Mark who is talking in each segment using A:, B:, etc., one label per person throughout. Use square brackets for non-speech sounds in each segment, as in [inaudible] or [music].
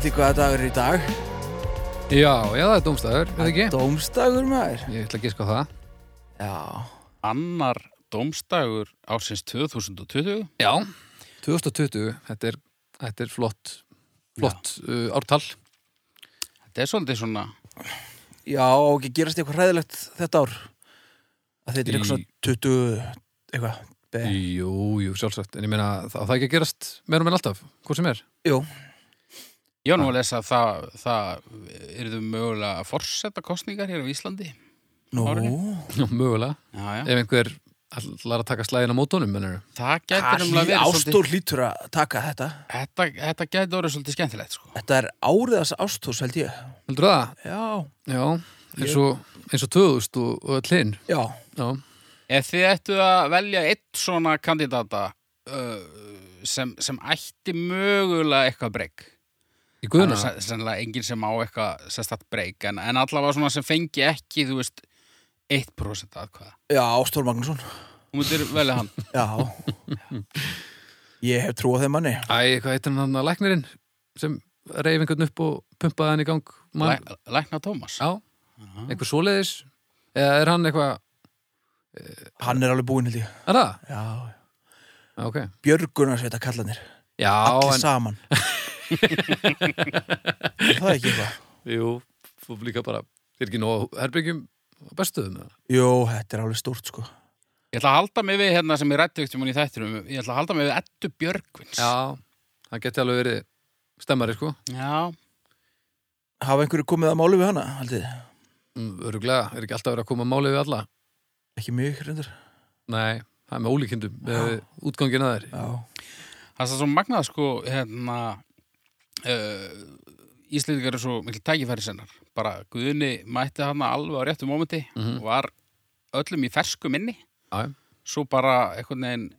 A: Ekki hvaða dagur er í dag
B: Já, já, það er dómstæður, veit ekki?
A: Dómstagur maður
B: Ég ætla að giska á það.
A: Já
C: Annar dómstagur ársins 2020.
B: Já. 2020, þetta er, þetta er flott, flott uh, ártal.
C: Þetta er svolítið svona,
A: Já, og ekki gerast eitthvað hræðilegt þetta ár að þetta er eitthvað svona 20 eitthvað be.
B: Jú, jú, sjálfsagt. En ég meina, það, það ekki að gerast meira meira alltaf, hvað sem er.
A: Jú,
C: var nú að lesa að það, það eru þau mögulega að forsetta kostningar hér á Íslandi.
A: nú.
B: Já, mögulega.
C: Já, já.
B: Ef einhver ætlar að taka slæðin á mótónum.
C: Það getur
A: hlý,
C: verið
A: Ástór hlýtur að taka þetta
C: þetta, þetta getur orðið svolítið skemmtilegt, sko.
A: Þetta er áriðas ástós held ég
B: Heldur það?
A: Já,
B: Já, eins og, eins og 2000 og, öll hinn.
A: já,
B: Já.
C: Ef þið ættu að velja eitt svona kandidata uh, sem, sem ætti mögulega eitthvað breyk.
B: Í
C: Það
B: guðuna?
C: er sennilega enginn sem á eitthvað sérstætt breyk, en, en allavega svona sem fengi ekki, þú veist, 1% aðkvæða.
A: já, Ástór Magnússon
C: Þú myndir velja hann. [laughs]
A: Já Ég hef trú á þeim manni
B: Æ, hvað heitir hann að læknirinn sem reyf einhvern upp og pumpaði hann í gang? Man,
C: Læ, lækna Tómas.
B: Já, einhver svoleiðis? Eða er hann eitthvað,
A: Hann er alveg búinn held ég
B: er það?
A: Já,
B: Já, ok.
A: Björgunar sveita kallanir
B: Já,
A: Allir
B: en,
A: saman [laughs] Það er ekki eitthvað
B: jú, þú líka bara, er ekki nóg herbyggjum á bestuðum eða?
A: Jú, þetta er alveg stórt sko
C: Ég ætla að halda mig við hérna sem ég rætti ekkert um hann í þættinum. Ég ætla að halda mig við Eddu Björgvins.
B: Já, það geti alveg verið stemmari, sko.
C: Já.
A: Hafa einhverju komið að máli við hana, haldið?
B: Mm, Öruglega, er ekki alltaf verið að koma að máli við alla?
A: Ekki mjög, reyndur
B: Nei, það er með ólíkindum, með útgangin að þeir.
A: Já,
C: Það er svo magnað sko, hérna, Íslendingar er svo mikil tækifæri sennar. Bara Guðni mætti hana alveg á réttu mómenti
B: Mhm.
C: og var öllum í fersku minni.
B: Já.
C: Svo bara einhvern veginn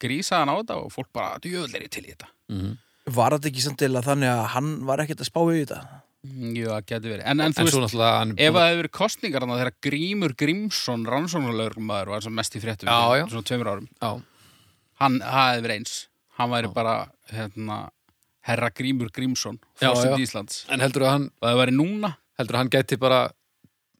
C: grísaði hann á þetta og fólk bara, djöðl er ég til í þetta.
B: Mhm.
A: var þetta ekki samt til að þannig að hann var ekkert að spá í þetta?
C: Mm, Jú, það getur verið. En, en þú
B: En
C: veist,
B: svo náttúrulega hann...
C: ef það hefur verið kostningar hann þegar Grímur Grímsson, rannsóknarlaugumæður, var sem mest í fréttum svona tveimur árum.
B: Já,
C: Hann, hefði verið eins. Hann væri
B: Já.
C: bara, hérna, herra Grímur Grímsson,
B: já.
C: Íslands.
B: en heldur að hann,
C: það væri núna,
B: heldur að hann gæti bara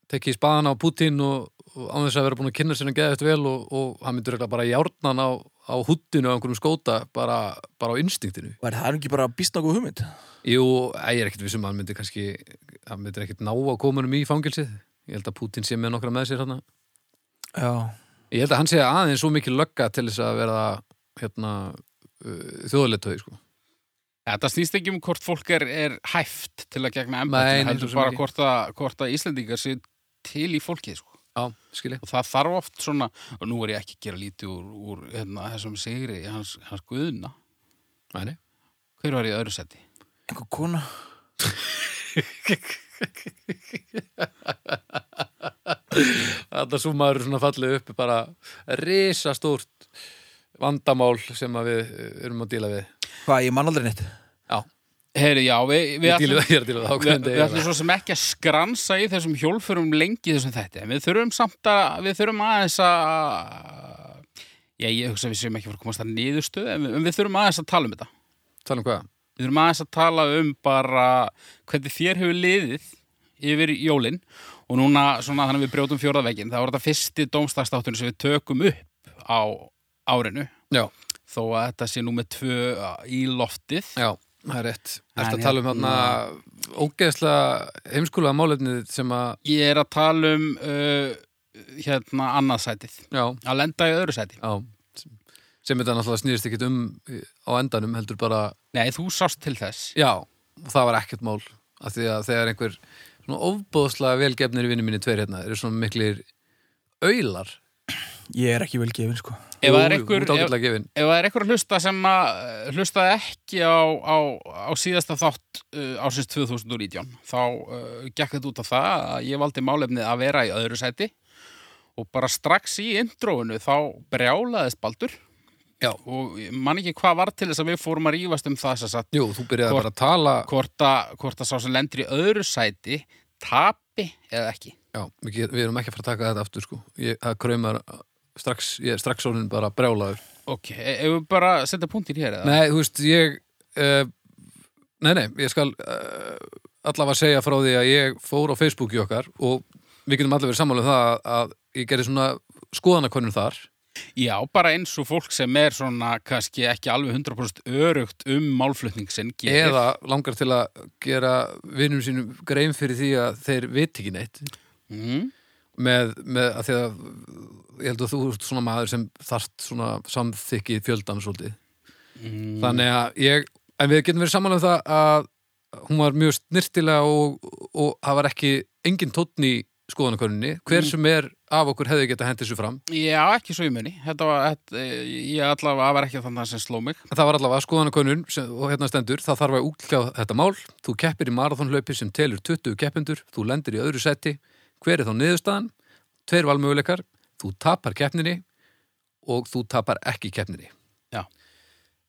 B: tekið í spaðan á Putin og, og án þess að vera búin að kynna sér hann geða eftir vel og, og hann myndur eitthvað bara járnan á, á huttinu á einhverjum skóta bara, bara á instinktinu.
A: Var það ekki bara býst nokkuð hugmynd?
B: Jú, ég er ekkert vissum að hann myndi kannski hann myndir ekkert ná að koma um í fangilsið ég held að Putin sé með nokkra með sér hann
A: Já,
B: ég held að hann sé aðeins svo mikið lögga til þess að vera hérna uh, þjóðleitöði sko
C: þetta snýst ekki um hvort fólk er, er hæft til að gegna
B: nei,
C: heldur bara hvort að, hvort að Íslendingar sé til í fólkið, sko.
B: Já, skilji
C: Og það þarf oft svona, og nú er ég ekki að gera lítið úr, úr hérna, þessum sigri, hans, hans guðuna.
B: Nei.
C: Hver var í öðru seti?
A: einhver kona
B: Þetta svo maður er svona fallið upp bara risastórt vandamál sem við uh, erum að díla við
A: Hvað, ég man aldrei neitt
B: Já,
C: Heyri, já, við, við, ætlum,
B: er díla við
C: við, við ætlum svo sem ekki að skransa í þessum hjólfurum lengi þessum þætti. En við þurfum samt að, við þurfum aðeins að, já, ég hugsa að við séum ekki fyrir að komast að niðurstöð, en við, við þurfum aðeins að tala um þetta.
B: Tala um hvað?
C: Við þurfum aðeins að tala um bara hvernig þér hefur liðið yfir jólin og núna svona þannig að við brjótum fjórðavegin þá er þetta fyrsti dómstagstáttunum sem við tökum upp á árinu.
B: Já,
C: þó að þetta sé nú með tvö í loftið.
B: Já, það er rétt. Ertu að tala um
C: hérna-
B: hérna ógeðslega heimskulega málefnið sem að
C: Ég er að tala um uh, hérna annað sætið.
B: Já,
C: að lenda í öðru sæti.
B: Já sem þetta náttúrulega snýrist ekkit um á endanum heldur bara
C: Nei, þú sást til þess.
B: Já, og það var ekkert mál af því að þegar einhver svona ofbóðslega velgefnir í vinnu minni tveir hérna eru svona miklir aular.
A: Ég er ekki vel gefin sko
C: Ef það er einhver- er að hlusta sem að uh, hlustaði ekki á, á, á síðasta þátt uh, ásins 2019 þá uh, gekk þetta út af það að ég valdi málefnið að vera í öðru sæti. Og bara strax í intróinu þá brjálaðist Baldur.
B: Já.
C: og ég man ekki hvað var til þess að við fórum að rífast um það sagt
B: Jú, þú byrjaði
C: Hvort-
B: bara að tala
C: hvort að, hvort að sá sem lendur í öðru sæti tapi eða ekki.
B: Já, við, erum ekki að fara að taka þetta aftur sko. Ég, Það kraumar strax, ég strax orðin bara brjálaður
C: Ok, ef við bara setja punktin hér eða?
B: Nei, þú veist, ég uh, Nei, nei, ég skal uh, allavega segja frá því að ég fór á Facebooki okkar og við getum allir verið sammála um það að, ég gerði svona skoðanakonum þar
C: Já, bara eins og fólk sem er svona kannski ekki alveg 100% örugt um málflutning sinn gerir.
B: eða langar til að gera vinnum sínum grein fyrir því að þeir veit ekki neitt
C: mm.
B: Með, með að því að ég held að þú ert svona maður sem þarft svona samþykki fjöldan svolítið
C: Mm.
B: þannig að ég, en við getum verið saman um það að hún var mjög snirtilega og, og það var ekki engin tónn í skoðanakörninni hver
C: Mm.
B: sem er af okkur hefði geta hendið sér fram
C: Já, ekki svo í munni. Þetta var, þetta, ég allavega var ekki þannig sem sló mig.
B: það var allavega skoðanakönnun sem, og hérna stendur, það þarf að útkljá þetta mál þú keppir í marathonlaupi sem telur 20 keppindur, þú lendir í öðru seti hver er þá niðurstaðan? Tveir valmöguleikar, þú tapar keppninni og þú tapar ekki keppninni.
C: Já.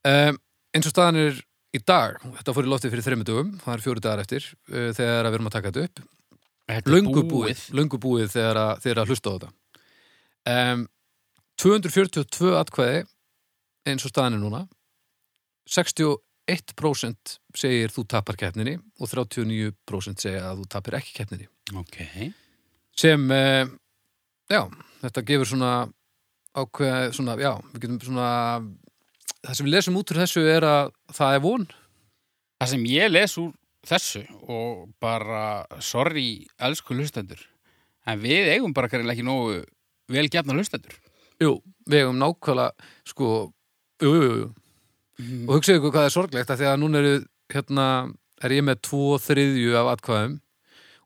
B: um, eins og staðan er í dag, þetta fór í loftið fyrir þreymur dögum það er fjóri dagar eftir uh, þegar við erum að taka þetta upp.
C: Þetta er
B: löngu búið, löngu búið þegar að, þegar að hlusta á þetta. Um, 242 atkvæði eins og staðan er núna. 61% segir þú tapar keppninni og 39% segja að þú tapir ekki keppninni.
C: Ok.
B: Sem, uh, já, þetta gefur svona ákveð, svona, já, við getum svona það sem við lesum út úr þessu er að það er von
C: Það sem ég les úr þessu og bara, sorry, elsku hlustendur, en við eigum bara kannilega ekki nógu vel gefna hlustendur.
B: Jú, við hefum nákvæmlega sko, jú, jú, jú
C: Mm.
B: og hugsaðu ykkur hvað er sorglegt að því að núna eru, hérna, er ég með tvo þriðju af atkvæðum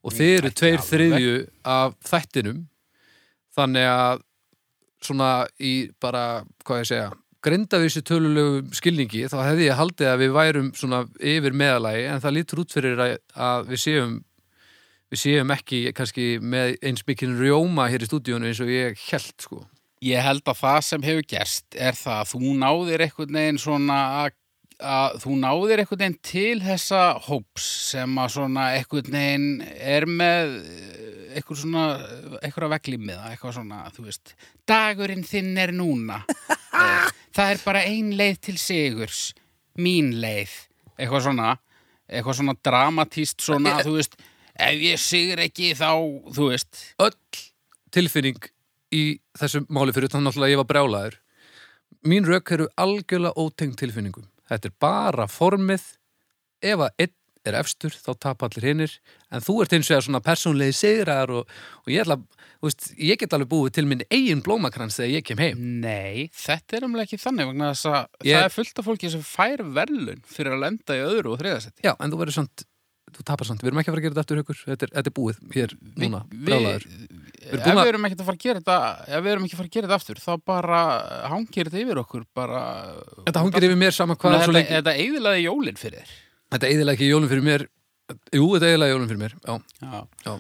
B: og þið eru tveir þriðju af þættinum. Þannig að svona í bara, hvað ég segja grindavísi tölulegu skilningi þá hefði ég haldið að við værum svona yfir meðalagi en það lítur út fyrir að, að við séum við séum ekki kannski með eins mikið rjóma hér í stúdíunum eins og ég held sko.
C: Ég held að það sem hefur gerst er það að þú náðir einhvern veginn svona að, að þú náðir einhvern veginn til þessa hóps sem að svona einhvern veginn er með eh, eitthvað svona, eitthvað veglimiða, eitthvað svona, þú veist, dagurinn þinn er núna. [laughs] Eh, Það er bara ein leið til sigurs, mín leið, eitthvað svona, eitthvað svona dramatíst svona, þú veist, ef ég sigur ekki þá, þú veist,
B: öll tilfinning í þessu máli fyrir þannig að ég var brjálaður mín rauk eru algjörlega ótengt tilfinningum þetta er bara formið. Ef að einn er efstur þá tapa allir hinnir en þú ert eins og að svona persónlegi sigrar og, og ég, ætla, veist, ég get alveg búið til minn eigin blómakrans þegar ég kem heim.
C: Nei, þetta er umlega ekki þannig vegna þess að
B: Ég-
C: það er fullt af fólki sem fær verðlun fyrir að lenda í öðru og þriðasetti.
B: já, en þú verður samt, þú tapar samt. Við erum ekki að fara að gera þetta aftur ykkur. Þetta er, þetta er búið hér núna, brjálaður
C: Ef
B: búin að-
C: við erum ekki að fara að gera þetta ef við erum ekki að fara að gera þetta aftur þá bara hangir þetta yfir okkur bara
B: þetta hangir yfir mér saman hvað
C: þetta, þetta eigðilaði jólinn fyrir þér
B: þetta eðilega ekki jólum fyrir mér jú, þetta eðilega jólum fyrir mér já,
C: Já.
B: Já.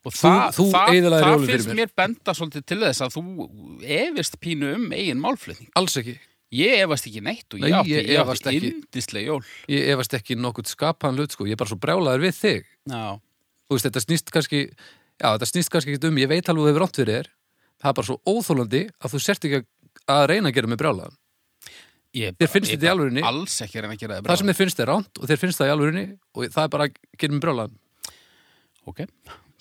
C: Og
B: Þú-
C: það,
B: þú
C: það,
B: eyðilagðir
C: það
B: jólin fyrir
C: finnst
B: mér.
C: mér benda svolítið til þess að þú efist pínu um eigin málflutning.
B: alls ekki
C: Ég efast ekki neitt og
B: Nei,
C: ég
B: efast ekki.
C: yndisleg jól.
B: ég efast ekki nokkuð skapaðan hlut sko, ég er bara svo brjálaður við þig
C: Já.
B: þú veist, þetta snýst kannski já, þetta snýst kannski ekki um, ég veit alveg að þú hefur rátt fyrir þér það er bara svo óþólandi að þú sért ekki að reyna að gera mig brjálaðan Þér finnst þetta í alvörinni?
C: Alls ekki að reyna að gera það
B: það sem þér finnst er ránt og þér finnst það í alvörinni og það er bara að gera mig brjálaðan
C: Ok,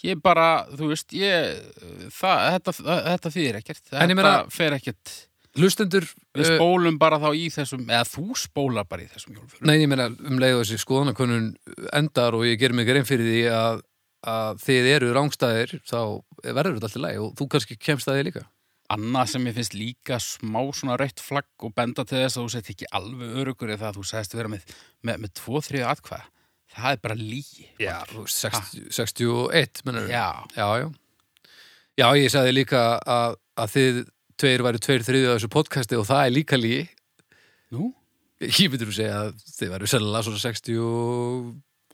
C: ég bara, þú veist, ég, það, þetta, þetta þýðir ekkert. Þetta
B: meina-
C: fer ekkert,
B: hlustendur,
C: við
B: uh,
C: spólum bara þá í þessum, eða þú spólar bara í þessum jólförum.
B: nei ég meina um leið og þessi skoðanakönnun endar og ég ger mig grein fyrir því að, að þið eru rángstæðir þá verður þetta alltaf læg og þú kannski kemst að því líka.
C: Annað sem ég finnst líka smá svona rautt flagg og benda til þess að þú sett ekki alveg örugur eða að þú sagðist vera með, með, með tvo þriðu atkvæða. Það er bara lígi.
B: Já, þú veist, 60, 61 mennur
C: Já,
B: já, já. Já, ég sagði líka að, að þið tveir væri tveir þriðið á þessu podcasti og það er líka lígi
C: nú,
B: Ég myndir að segja að þið væri sennilega svona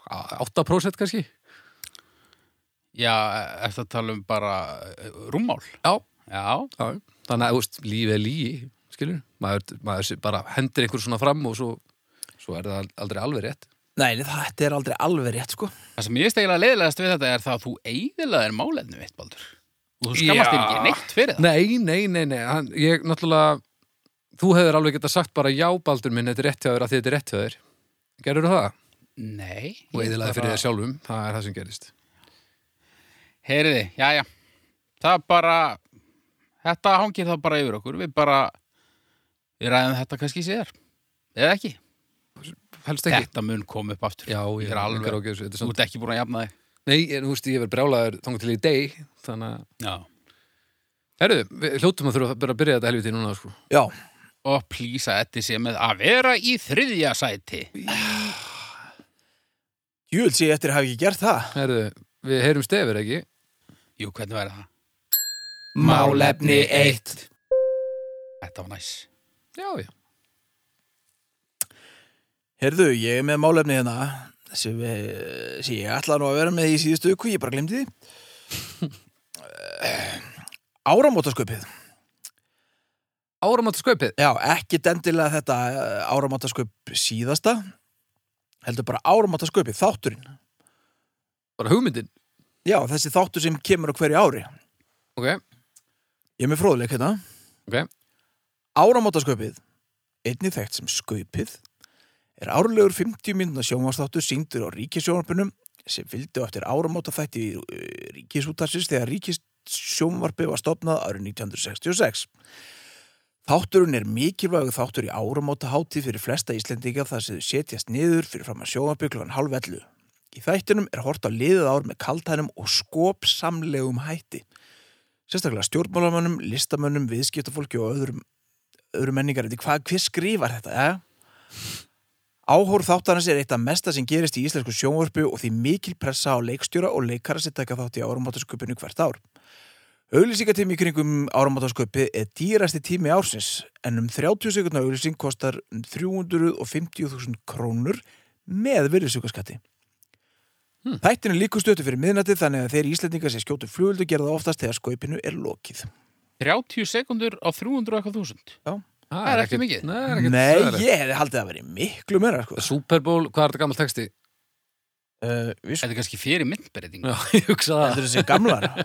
B: 68% kannski
C: já, eftir að tala um bara eh, rúmmál.
B: Já,
C: Já,
B: já Þannig að, þú veist, lífið er lígi skilur, maður, maður bara hendir einhver svona fram og svo, svo er það aldrei alveg rétt
A: Nei, þetta er aldrei alveg rétt, sko.
C: það sem ég stegila leiðilegast við þetta er það að þú eiginlega málefni mitt, Baldur. Og þú skammast þér ekki neitt fyrir það.
B: Nei, nei, nei, nei hann, ég náttúrulega þú hefur alveg getað sagt bara já, Baldur minn, þetta er rétt hjá þér að þetta er rétt hjá þér. Gerður það?
C: Nei.
B: Og
C: bara-
B: fyrir þér sjálfum, það er það sem gerist.
C: Heyriði, já, já. Það er bara, þetta hangir það bara yfir okkur. Við bara, við ræðum þetta kannski síðar. Eða ekki.
B: Helst ekki.
C: Þetta mun koma upp aftur.
B: Já,
C: Ég er alveg-
B: ágjörðs, þetta er
C: Þú
B: samt.
C: ert ekki búin að jafna þig.
B: Nei, en þú veist, ég verð brjálaður þannig til í deg, þannig að,
C: Já.
B: herru, við hljóttum að þurfa að byrja þetta helviti núna, sko.
A: Já,
C: Og plýsa þetta sé með að vera í þriðja sæti.
A: júl sé ég eftir að hafa ekki gert það
B: Herru, við heyrum stefir, ekki?
C: Jú, hvernig væri það?
A: Málefni eitt
C: Þetta var næs.
B: Já, já.
A: Herðu, ég er með málefni hérna sem, við, sem ég ætla nú að vera með í síðustu ykkur, ég bara glemdi því Áramótasköpið
B: Áramáttasköpið.
A: Já, ekki dendilega þetta áramótasköp síðasta heldur bara áramótasköpið, þátturinn
B: Bara hugmyndin.
A: Já, þessi þáttur sem kemur á hverju ári
B: Ok,
A: Ég er með fróðleik hérna
B: ok.
A: Áramótasköpið, einnig þekkt sem sköpið, er árlegur 50 mínúna sjónvarsþáttur síndur á ríkisjónvarpunum sem fylgdi á eftir áramótaþætti í uh, ríkisútarsins þegar ríkissjónvarpið var stopnað árið 1966. Þátturinn er mikilvægu þáttur í áramótaháttíð fyrir flesta Íslendinga þar sem þau setjast niður fyrir fram að sjónvarpið klokkan halv ellu. Í þættinum er hort á liðið ár með kaltænum og skopsamlegum hætti. Sérstaklega stjórnmálamönnum, listamönnum, viðskiptafólki og öðrum, öðrum menningar. Hvað, hver skrifar þetta? Ja? Áhór þáttarins er eitt af mesta sem gerist í íslensku sjónvörpu og því mikil pressa á leikstjóra og leikara sem taka þátt í áramáttasköpunu hvert ár. Auglýsingatími í kringum áramáttasköpi er dýrasti tími ársins en um 30 sekundar auglýsing kostar um 350.000 krónur með virðisaukaskatti. Hmm. Þættin er líku stötu fyrir miðnætti þannig að þeir íslendingar sem skjótu flugöldu gera það oftast þegar sköpinu er lokið.
C: 30 sekundur á 300 eitthvað þúsund.
B: Það
C: er ekki mikið.
B: Nei, er ekki
A: Nei, ég hefði haldið að vera miklu meira sko.
B: Super Bowl, hvað er þetta gammal texti?
A: uh, Við
C: Þetta er kannski fyrir myndbreyting.
B: Já, [laughs] ég hugsa það.
A: Þetta er þessi gamlar [laughs]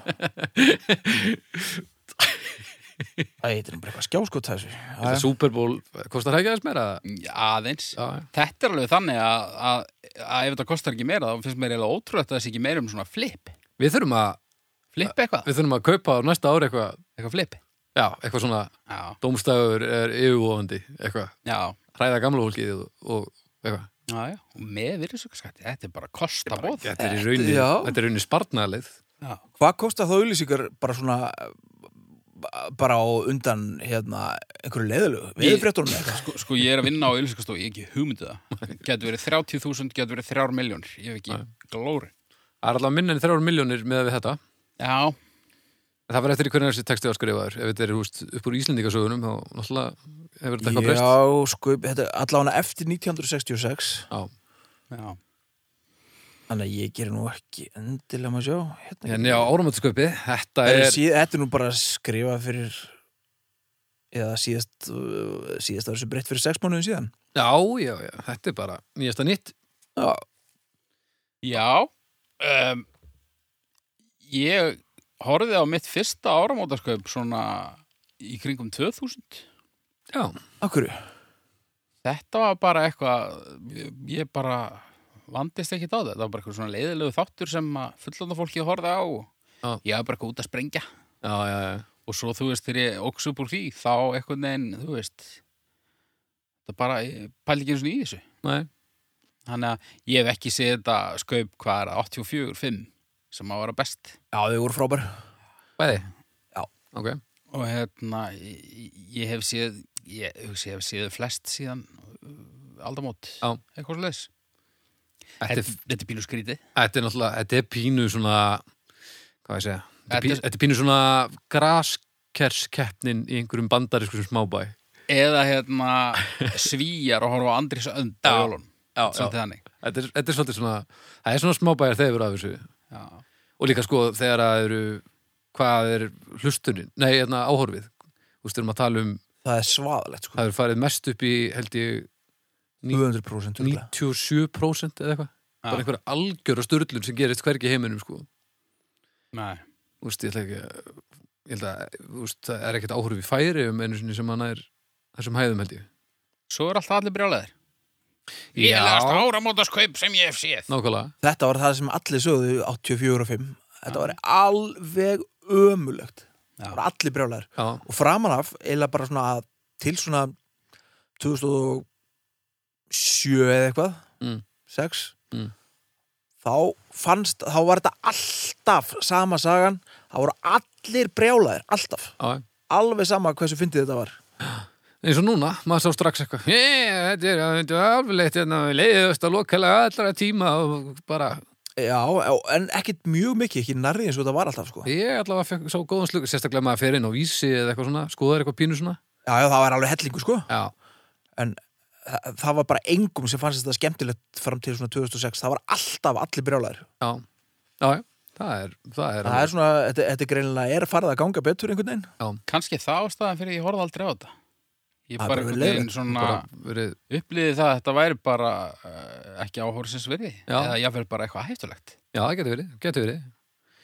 A: Það heitir nú bara eitthvað skjáskot þessu
B: Þetta Super Bowl, kostar það ekki aðeins meira?
C: Aðeins. Þetta er alveg þannig að, að, að ef þetta kostar ekki meira þá finnst mér eiginlega ótrúlegt að það sé ekki meira um svona flip.
B: Við þurfum að,
C: Flip eitthvað.
B: við þurfum að kaupa á næsta ári eitthvað,
C: Eitthvað flip.
B: já, eitthvað svona
C: Já.
B: dómstæður er yfirvofandi, eitthvað,
C: Já.
B: hræða gamla fólkið og, og eitthvað.
C: Já, já. Og með virðisaukaskatti. Þetta er bara kostabóð.
B: Þetta er í rauninni, er.
C: Já.
A: Hvað kostar þá auðlýsingar bara svona bara á undan hérna einhverju leiðilegu
C: Ég-
A: viðfréttunum eða eitthvað
C: Sko, sko ég er að vinna á auðlýsingastofu, ég hef ekki hugmyndið það. [laughs] Getur verið 30.000, getur verið 3 miljónir. Ég hef ekki glóri.
B: Það er alltaf minna en þrjára miljónir með við þetta.
C: Já,
B: Það var eftir í hvernig þessi texti var skrifaður. Ef þetta er húst upp úr Íslendingasögunum, þá náttúrulega hefur þetta eitthvað breyst.
A: Já, sko, þetta allavega eftir 1966
B: Já.
C: já.
A: Þannig að ég gerir nú ekki endilega maður sjá hérna,
B: En já, áramöndasköpið, þetta
A: Þetta er nú bara skrifað fyrir eða síðast síðast ára sem breytt fyrir sex mánuðin síðan
B: Já, já, já, þetta er bara nýjasta nýtt.
A: Já,
C: Já, um, ég horfði á mitt fyrsta áramótaskaup svona í kringum 2000.
B: Já,
A: akkur
C: Þetta var bara eitthvað, ég bara vandist ekki á þetta. Það var bara eitthvað svona leiðilegu þáttur sem að fullanda fólki horfði á og
B: Já.
C: ég var bara eitthvað út að sprengja.
B: já, já, já.
C: Og svo, þú veist, þegar ég óks upp úr því, þá eitthvað neginn, þú veist, það bara, ég pæli ekki eins og í þessu.
B: Nei,
C: Þannig að ég hef ekki séð þetta skaup hvað er það, 84, 5 sem að vera best.
A: Já, þau voru frábær
B: bæði.
A: Já.
B: Ok.
C: Og hérna, ég, ég hef séð, ég, hugsi, ég hef séð flest síðan aldamót.
B: Já.
C: Eitthvað leis.
B: Þetta
C: Þetta,
B: er,
C: þetta bílu skrítið.
B: þetta er náttúrulega, þetta er pínu svona, hvað ég segja, þetta er
C: Þetta
B: pínu, þetta pínu svona graskerskeppnin í einhverjum bandarískum smábæ.
C: Eða hérna svíjar og horfa á Andris önd á
B: Já.
C: jólun.
B: Já,
C: Svolítið þannig.
B: Þetta er, þetta er svolítið svona, það er svona smábæjar þegar af þessu.
C: Já.
B: Og líka sko þegar það eru, hvað er hlustunin, nei, hérna áhorfið. Þú veist, við erum að tala um,
A: Það er svaðalegt sko
B: það er farið mest upp í, held ég,
A: 200% örugglega.
B: 97% eða eitthvað. Bara
C: Já.
B: einhver algjör og störlun sem gerist hvergi heiminum, sko.
C: Nei.
B: Þú veist, ég ekki ég held að, þú veist, það er ekkert áhorfið í færi um einu sinni sem hann er þessum hæðum held ég.
C: Svo er alltaf allir brjálæðir. Lélegast áramótaskaup sem ég hef séð.
B: Nákvæmlega.
A: Þetta var það sem allir sögðu 84 og 5 Þetta var alveg ömulegt Það var allir brjálæður
B: já,
A: Og framan af, eiginlega bara svona að til svona 2007 eða eitthvað.
B: Mm.
A: 6
B: Mm.
A: þá fannst, þá var þetta alltaf sama sagan, þá voru allir brjálæðir, alltaf.
B: Já,
A: alveg sama hversu fyndið þetta var.
B: Eins og núna, maður sá strax eitthvað "Ég, þetta er, alveg leitt hérna, leiðust að lokalega allra tíma og bara,
A: Já, en ekkit mjög mikið, ekki nærri eins og þetta var alltaf sko.
B: ég allavega fekk svo góðan slug sérstaklega maður fer inn á vísi eða eitthvað svona skoðar eitthvað pínu svona.
A: Já, já, það var alveg hellingu sko.
B: Já,
A: en það, var bara engum sem fannst þetta skemmtilegt fram til svona 2006, það var alltaf allir brjálæðir
B: já, já, já. Það er, það er,
A: Það er svona, þetta, þetta er greinilega er farið að ganga betur einhvern veginn?
C: Kannski það ástæðan fyrir ég horfði aldrei á þetta. Ég
A: Það
C: bara einhvern veginn svona
B: verið,
C: upplýði það að þetta væri bara uh, ekki áhórsins
B: Já.
C: eða jáfnvel bara eitthvað hættulegt.
B: Já, það getur verið, getur verið.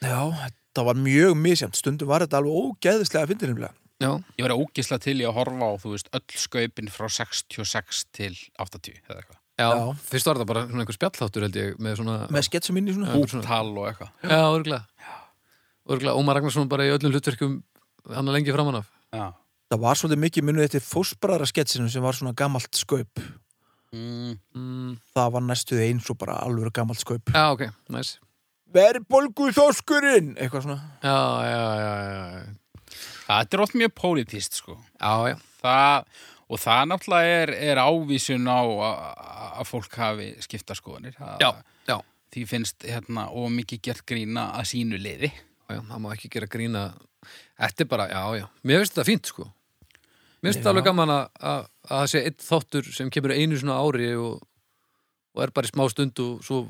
A: Já, þetta var mjög misjæmt stundum var þetta alveg ógeðislega
B: já,
C: Ég var ógisla til í að horfa á, þú veist, öll skaupin frá 66 til 80 eða eitthvað.
B: Já,
A: Já.
B: fyrst var það bara svona einhver spjallþáttur held ég með svona,
A: með sketsum inn í svona.
C: Bútal og eitthvað.
B: Já, örgulega örgulega, Ómar Ragnarsson bara í öllum hlutverkum hann er lengi framan af.
C: Já,
A: Það var svolítið mikið munið eftir fósbræðra sketsinu sem var svona gamalt skaup.
C: Mm,
B: mm,
A: það var næstuð eins og bara alveg gamalt skaup.
B: Já, ok, næs
A: Verbolgu þóskurinn eitthvað svona.
B: Já, já, já, já,
C: Það er oft mjög pólitíst, sko.
B: Já, já,
C: það, og það náttúrulega er, er ávísun á að, fólk hafi skipta skoðanir. Að,
B: já, já,
C: því finnst hérna og mikið gert grína að sínu liði.
B: Já, það má ekki gera grína. Þetta er bara, já, já, mér finnst þetta fínt sko. Mér finnst þetta alveg gaman að, að, að það sé einn þáttur sem kemur einu svona ári og, og er bara í smá stund og svo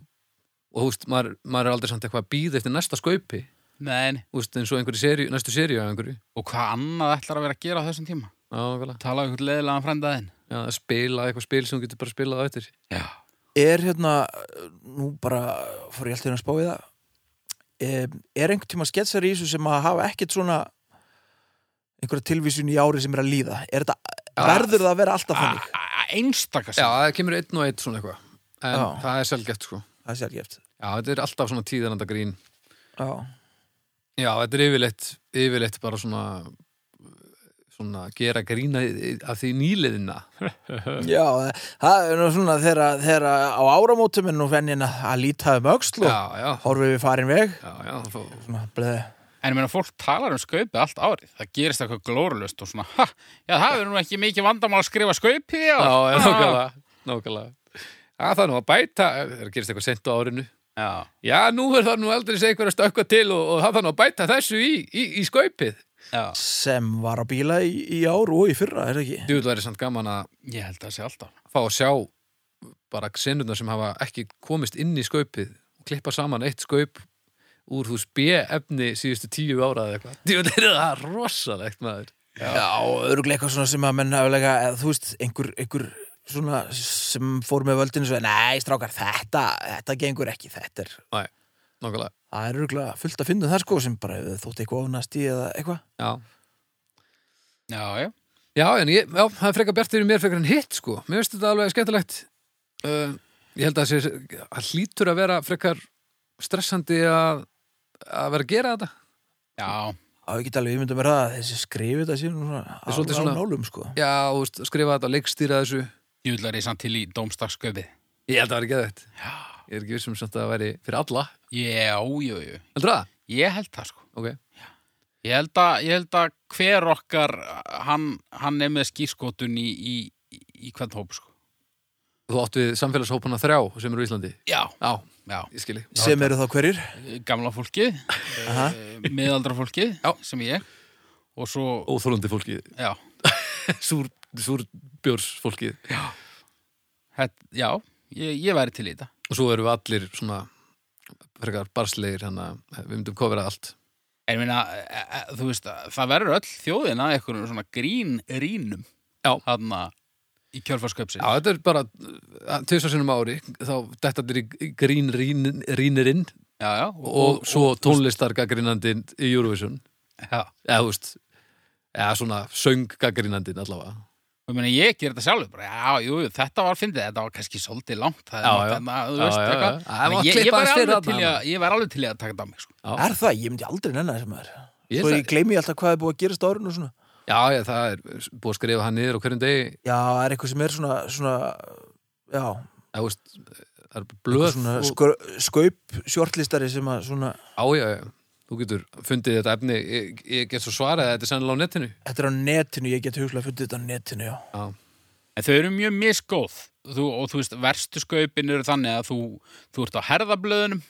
B: og þú veist, maður, maður er aldrei samt eitthvað að býða eftir næsta skaupi, Þú veist, eins og einhverju seri, næstu seríu af einhverju,
C: og hvað annað ætlar að vera að gera á þessum tíma?
B: já, vel
C: Tala um einhvern leðilega frændaðinn
B: já, að spila eitthvað spil sem þú getur bara spilað á eftir.
C: Já,
A: Er hérna, nú bara fór ég alltaf inn að spá í það. Er, er einhvern tíma sketsar í þessu sem að hafa ekkert svona einhverja tilvísun í ári sem er að líða? Er þetta,
B: Já.
A: verður það að vera alltaf þannig?
C: einstakast
B: Já, það kemur einn og einn svona eitthvað. En
A: Já.
B: það er sjálfgeft sko.
A: Það er sjálfgeft
B: Já, þetta er alltaf svona tíðananda grín.
A: Já,
B: Já, þetta er yfirleitt, yfirleitt bara svona svona gera grína af því nýliðina [laughs]
A: Já það er nú svona þegar, á áramótum er nú fennin að, líta um
B: já,
A: horfum við farin veg.
B: Já, já þá,
A: svona bleði
C: En ég meina, fólk talar um skaupið allt árið. Það gerist eitthvað glórulust og svona, ha, já, það er nú ekki mikið vandamál að skrifa skaupið, já.
B: já, já, nákvæmlega nákvæmlega. Það er nú að bæta, það gerist eitthvað sent á árinu
C: Já,
B: Já, nú er það nú aldrei segja eitthvað að stökkva til og, og það nú að bæta þessu í, í, í skaupið
C: já.
A: sem var á bíla í, í ár og í fyrra, er það ekki?
B: Þú vil væri samt gaman að
C: Ég held að það sé alltaf.
B: fá að sjá bara senurnar sem hafa ekki komist inn í skaupið og klippa saman eitt skaup úr þú B-efni síðustu tíu ára eða eitthvað. Þú það er rosalegt maður.
A: Já, öruglega eitthvað svona sem að menn aflega, eða, þú veist, einhver, einhver svona sem fór með völdinu svo, nei, strákar, þetta, þetta gengur ekki, þetta er,
B: Næ, nokkulega.
A: það er öruglega fullt að finna það sko sem bara ef þótt eitthvað ofnast í eða eitthvað.
B: Já.
C: Já, já.
B: Já, en ég, já, það er frekar bjart fyrir mér frekar en hitt, sko. Mér finnst þetta alveg skemmtilegt. Uh, ég held að það sé, að hlýtur að vera frekar stressandi að, að vera að gera þetta.
C: Já,
A: Já, ég get alveg ímyndað mér það að þessi skrifið þetta síðan svona,
B: er svolítið
A: á- á
B: svona-
A: nálum sko.
B: Já, þú veist, skrifa þetta, leikstýra þessu.
C: Ég vil að ég samt til í dómstagsskaupið.
B: Ég held að það var ekki. Já. Ég er ekki vissum samt að það væri fyrir alla.
C: Já, jú, jú.
B: Heldur það?
C: Ég held það, sko.
B: Ok.
C: Ég held að, ég held að hver okkar, hann, hann er með skýrskotun í, í, í, hvern hóp, sko.
B: Þú átt við samfélagshópana þrjá sem eru í Íslandi.
C: Já,
B: Já,
C: já.
B: ég skilji.
A: Sem eru þá hverjir?
C: Gamla fólkið,
A: Aha.
C: uh, miðaldra fólkið,
B: Já.
C: sem ég, og svo,
B: Óþólandi fólkið.
C: já, [laughs]
B: Súr, súr bjórs fólkið.
C: hett, já, ég, ég væri til í þetta.
B: Og svo eru við allir svona frekar barslegir, þannig að við myndum kofera allt.
C: En ég meina, e, e, þú veist, það verður öll þjóðina eitthvað svona grín rínum.
B: Já.
C: Þarna í kjölfarskaupsins.
B: Já, þetta er bara á ári, þá þetta er í grín rín, rínirinn
C: já, já.
B: og, svo tónlistargaggrínandinn í Eurovision.
C: Já,
B: Eða, þú veist, eða svona sönggagrínandinn allavega.
C: og ég meina ég ger þetta sjálfur bara, já, jú, jú, þetta var fyndið, þetta var kannski svolítið langt það er
B: Já, já.
C: þú
B: Já,
C: veist,
B: já, já. Það
C: En ég, ég, var til ég var alveg til að taka þetta á mig sko.
B: Já.
A: Er það? Ég myndi aldrei nennan þessum maður
B: Ég
A: Svo ég gleymi alltaf hvað er búið að gerast á árinu og svona
B: Já, já, það er búið að skrifa hann niður á hverjum degi
A: Já, það er eitthvað sem er svona, svona Já,
B: Já, veist, það er blöð
A: svona
B: og,
A: skaup sjortlistari sem að svona
B: Já, já, já, þú getur fundið þetta efni. Ég, ég get svo svarað að þetta er sennilega á netinu.
A: Þetta er á netinu, ég get huglega fundið þetta á netinu, já.
B: Já,
C: en þau eru mjög misgóð. Þú, og þú veist, verstu skaupin eru þannig að þú, þú ert á herðablöðunum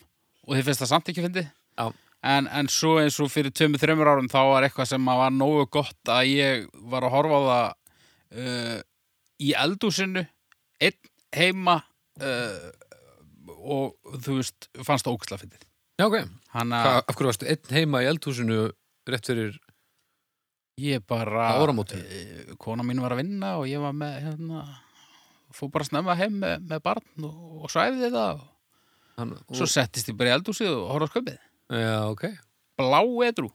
C: og þið finnst það samt ekki fyndið.
B: Já.
C: en, en svo eins og fyrir tveimur, þreimur árum þá var eitthvað sem að var nógu gott að ég var að horfa á það uh, í eldúsinu einn heima uh, og þú veist, fannst það ógæslega fyndið
B: já ok
C: hann
B: Hva,
C: að
B: Af hverju varstu einn heima í eldhúsinu rétt fyrir
C: ég bara
B: Á áramótum?
C: eh, kona mín var að vinna og ég var með hérna, fór bara snemma heim með, með barn og, og svæfði það og
B: hann,
C: Svo settist ég bara í eldúsið og horfði á sköpið.
B: Já, ok
C: Blá edru.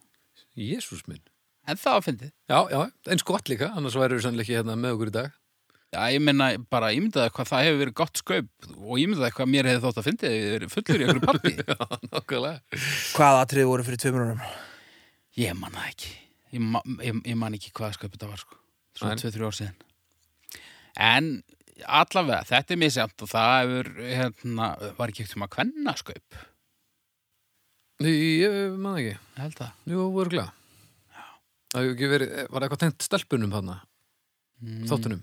B: Jésús minn
C: En það var fyndið.
B: Já, já, eins gott líka, annars væri við sannlega ekki hérna með okkur í dag
C: Já, ég menna bara ímyndaði hvað það hefur verið gott sköp og ímyndaði hvað mér hefði þótt að fyndið ef ég verið fullur í einhverju [laughs] parti.
B: Já, nokkulega
A: Hvað atriði voru fyrir tveimur árum?
C: ég man það ekki. Ég, ma ég, ég man ekki hvað sköp þetta var, sko. Svona
B: Nei.
C: 2-3 ár síðan. En allavega, þetta er misjæmt og það hefur, hérna, var ekki ekkert um að kvenna sköp.
B: Ég man ekki,
C: Ég held það.
B: jú, voru glæða Það hefur ekki verið, var eitthvað tengt stelpunum þarna,
C: Mm,
B: þáttunum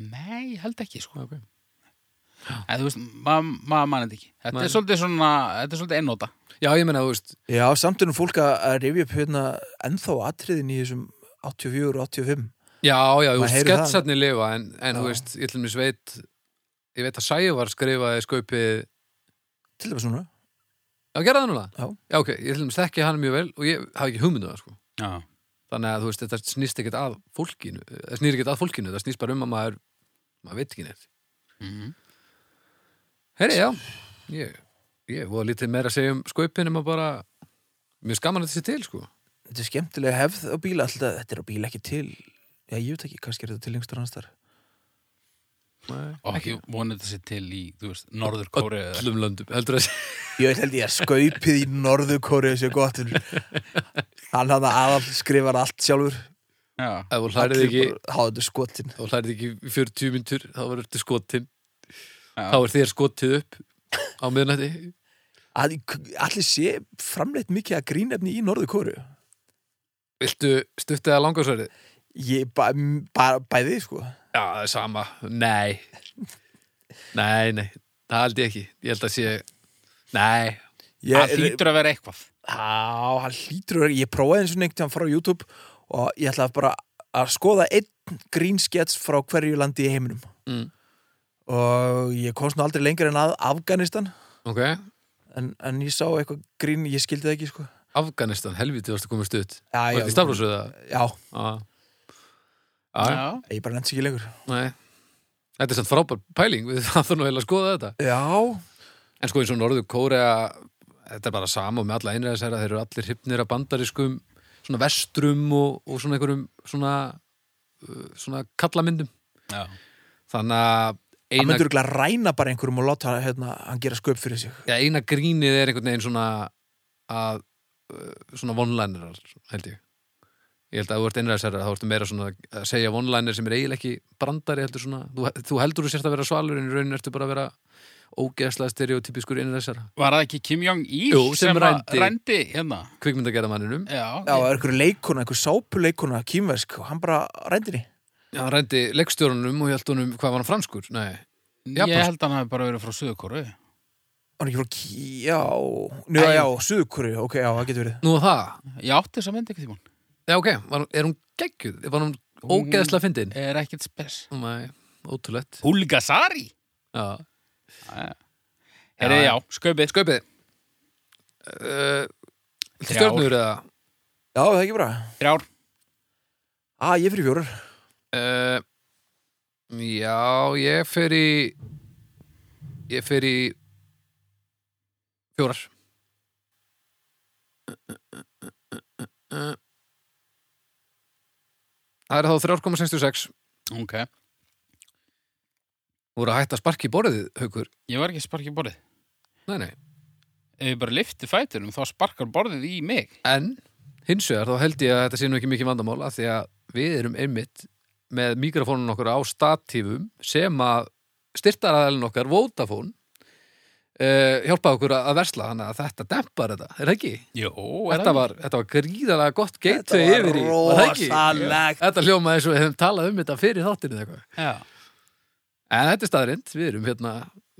C: Nei, ég held ekki, sko.
B: Ok.
C: En þú veist, maður ma mann þetta ekki. Þetta
B: Nei.
C: er svolítið svona, þetta er svolítið einnóta.
B: Já, ég meina, þú veist,
A: Já, samt nú fólk að rifja upp hérna ennþá atriðin í þessum 84 og 85
B: já, já, þú veist, sketsarnir lifa en, en þú veist, ég til mér veit ég veit að Sævar skrifaði skaupið
A: Til dæmis svona
B: Já, gerða það núna?
A: Já.
B: Já, ok, ég til dæmis þekki hann mjög vel og ég hafi ekki hugmyndu það, sko
C: Já.
B: Þannig að, þú veist, þetta snýst ekkert að fólkinu það snýr ekkert að fólkinu, það snýst bara um að maður maður veit ekki neitt.
C: Mm
B: Heyri, já, ég ég voru lítið meira að segja um skaupin um að bara, mér skaman að þetta sé til, sko.
A: Þetta er skemmtilega hefð á bíla alltaf, þetta er á bíla ekki til. Já, ég veit ekki, kannski er þetta til lengstur hans þar
B: Nei,
C: Og
B: ekki
C: ég voni þetta sér til í, þú veist, Norður Kóri
B: öllum löndum, heldur að
A: Ég held ég að skaupið í Norðurkóri sé gott [laughs] Hann hann aðal skrifar allt sjálfur.
C: Já,
B: ef þú hlærið ekki
A: Háðu skotin.
B: Þá hlærið ekki í 40 myndur þá verður þetta skotin.
C: Já.
B: þá er þér skotið upp á miðnætti.
A: Allir sé framleitt mikið að grínefni í Norðurkóri
B: Viltu stuttið að langarsverið?
A: Ég, ba, ba, bæði, sko.
B: Já, það er sama, nei. Nei, nei, það held ég ekki. Ég held að sé Nei,
C: Það hlýtur að vera eitthvað.
A: Já, hann hlýtur að vera Ég prófaði eins og neitt hann frá YouTube og ég ætlaði bara að skoða einn grínskets frá hverju landi í heiminum.
B: Mm.
A: og ég komst nú aldrei lengur en að Afganistan.
B: Ok.
A: En, en ég sá eitthvað grín, ég skildi það ekki sko.
B: Afganistan, helviti varstu komið stutt
A: Já,
B: Var þetta í stafrósuða?
A: Já,
B: Já. Já,
C: Já.
A: ég bara nefndi sig ekki lengur.
B: Nei. Þetta er samt frábær pæling, við [laughs] það þurfum nú heila að skoða þetta.
A: Já,
B: En sko eins og Norður Kórea Þetta er bara sama með alla einræðisæra Þeir eru allir hrypnir af bandariskum Svona vestrum og, og svona einhverjum Svona, uh, svona kallamyndum.
C: Já.
B: Þannig að
A: hann
B: eina,
A: myndur ekki að ræna bara einhverjum og láta hérna, hann gera sköp fyrir sig.
B: Ja, eina grínið er einhvern veginn svona að uh, svona vonlænirar held ég. Ég held að þú ert einræðisæra þá ertu meira svona að segja vonlænir sem er eiginlega ekki brandari heldur svona, þú, þú heldur þú sérst að vera svalur en í raunin ertu bara að vera ógeðslega stereotypiskur einræðisæra
C: Var það ekki Kim Jong-il
B: Jú, sem rændi.
C: rændi hérna?
B: kvikmyndagerðamanninum
C: Já,
A: Já, það er einhverju leikona, einhver sápuleikona kýmversk og hann bara rændi henni
B: Já, hann rændi leikstjórunum og ég held honum, hvað var hann franskur? Nei,
C: ég
B: Japanskt.
C: held að hann hafi bara verið frá Suðurkóru.
A: Hann er ekki frá Kí... Já, Nú,
C: Æ.
A: já, Suðurkóri, ok, já, það getur verið
B: nú það
C: Ég átti þess að myndi ekki tímann.
B: Já, ok, var, er hún geggjuð? Var hún ógeðslega fyndin?
C: Er ekkert spes.
B: Nei, ótrúlegt
C: Hulgasari?
B: Já,
C: Herri,
B: Já.
C: já, skaupið.
B: Skaupið uh,
C: Þrjár.
B: Stjörnur eða
A: Já, það er ekki bara
C: Þrjár.
A: Á, ég fyrir fjórar
B: uh, Já, ég fer í Ég fer í Fjórar Það er þá 3,66
C: Ok,
B: voru að hætta að sparki í borðið, haukur.
C: ég var ekki að sparka í borðið.
B: Nei, nei.
C: Ef ég bara lifti fæturum, þá sparkar borðið í mig.
B: En hins vegar þá held ég að þetta sé nú ekki mikið vandamál af því að við erum einmitt með mikrofónun okkur á statífum sem að styrtaraðalinn okkar Vodafone uh, hjálpa okkur að versla þannig að þetta dempar þetta, er það ekki?
C: Jó,
B: Þetta var, þetta var gríðalega gott gateway yfir í, var það ekki?
A: rosalegt.
B: Þetta hljómaði eins og við hefum talað um þetta fyrir þáttinu eða eitthvað.
C: Já,
B: En þetta er staðrind, við erum hérna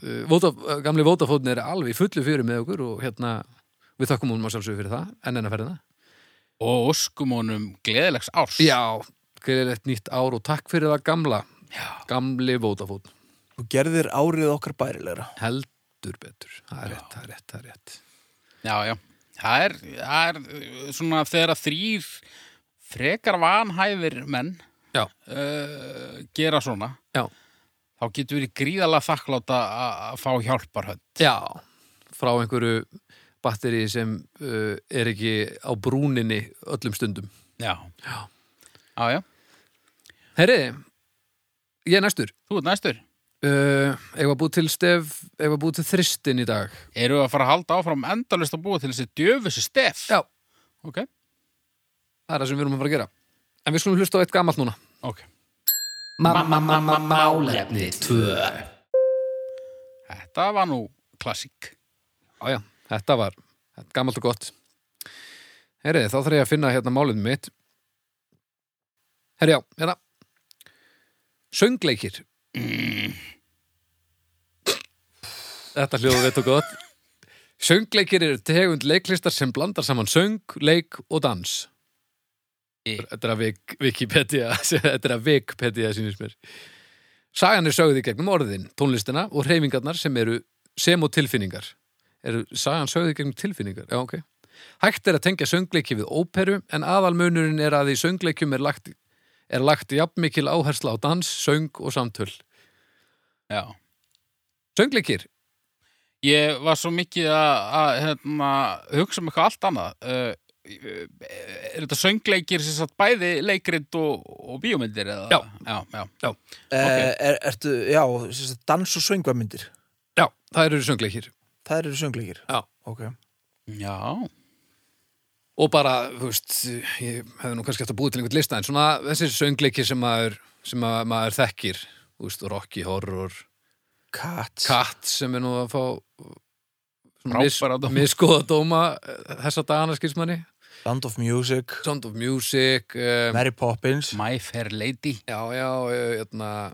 B: uh, uh, gamli Vodafone er alveg fullu fyrir með okkur og hérna við þakkum hún að sjálfsögur fyrir það, en enn að ferðina.
C: og óskum honum gleðilegs árs.
B: Já, greiðilegt nýtt ár og takk fyrir það gamla,
C: Já.
B: gamli Vodafone.
A: Þú gerðir árið okkar bærilegra.
B: Heldur betur, það er rétt, það er rétt, það er rétt.
C: Já, já. Það er, það er uh, svona þegar að þrýr frekar vanhæfir menn
B: Já.
C: uh, gera svona,
B: Já,
C: þá getur verið gríðalega þakkláta að fá hjálparhönd.
B: já, frá einhverju batteri sem uh, er ekki á brúninni öllum stundum.
C: Já.
B: Já.
C: Já, já.
B: Herri, ég er næstur.
C: Þú ert næstur.
B: Uh, var búið til stef, var búið til þristin í dag.
C: Eru að fara að halda áfram endalist að búa til þessi djöfusi stef?
B: Já.
C: Ok.
B: Það er það sem við erum að fara að gera. En við skulum hlusta á eitt gamalt núna.
C: Ok.
D: Málefni 2
C: Þetta var nú klassík.
B: Já, já, þetta var er gamalt og gott. Herri, þá þarf ég að finna hérna málið mitt. Herri, já, hérna. Söngleikir. Þetta hljóðu veit og gott. Söngleikir eru tegund leiklistar sem blandar saman söng, leik og dans. Þetta er að Wikipedia, [laughs] þetta er að Wikipedia sínist mér. Sagan er sögð í gegnum orðin, tónlistina og hreyfingarnar sem eru sem og tilfinningar. Eru sagan sögð í gegnum tilfinningar? Já, ok. Hægt er að tengja söngleiki við óperu en aðalmunurinn er að í söngleikum er lagt, er lagt jafnmikil áhersla á dans, söng og samtöl.
C: Já.
B: Söngleikir?
C: Ég var svo mikið að, að hérna, hugsa um eitthvað allt annað. Uh, er þetta söngleikir sem sagt bæði leikrit og, og bíómyndir? Eða?
B: Já.
C: Já, já.
B: Já.
A: Okay. Er, ertu, já, sem sagt, dans og söngvamyndir.
B: Já, það eru söngleikir.
A: Það eru söngleikir.
B: Já.
A: Ok.
C: Já.
B: Og bara, þú veist, ég hefði nú kannski eftir að búið til einhvern lista en svona þessi söngleikir sem maður, sem að maður þekkir, þú veist, Rocky Horror,
A: Kat.
B: Kat sem er nú að fá mis,
C: Frábæra dóma.
B: eh, þessa dagana skilsmanni.
A: Sound of Music.
B: Sound of Music, um,
A: Mary Poppins.
C: My Fair Lady.
B: já, já, hérna,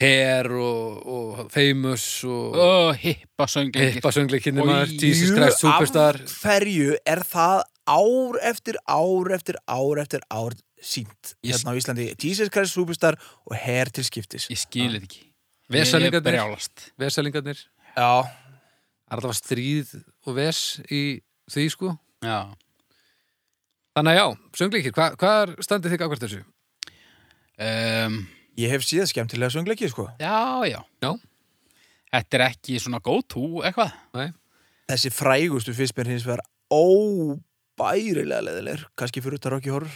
B: Hair og, og Famous og
C: Ó, hippa söngleikir.
B: Hippa söngleikinni
C: Oj,
B: maður, Jesus Christ Superstar.
A: Af hverju er það ár eftir ár eftir ár eftir ár sínt hérna á Íslandi Jesus Christ Superstar og Hair til skiptis
C: Ég skilir ekki.
B: Vesalingarnir. Vesalingarnir.
A: Já,
B: Er alltaf stríð og ves í því, sko.
C: Já.
B: Þannig að já, söngleikir, hva, hvað er standið þig ákvært þessu?
C: Um,
A: ég hef síðan skemmtilega söngleiki sko.
C: já, já.
B: Já.
C: Þetta er ekki svona go to eitthvað.
B: Nei,
A: Þessi frægustu fyrst mér hins vegar óbærilega leðilegur kannski fyrir þetta Rocky Horror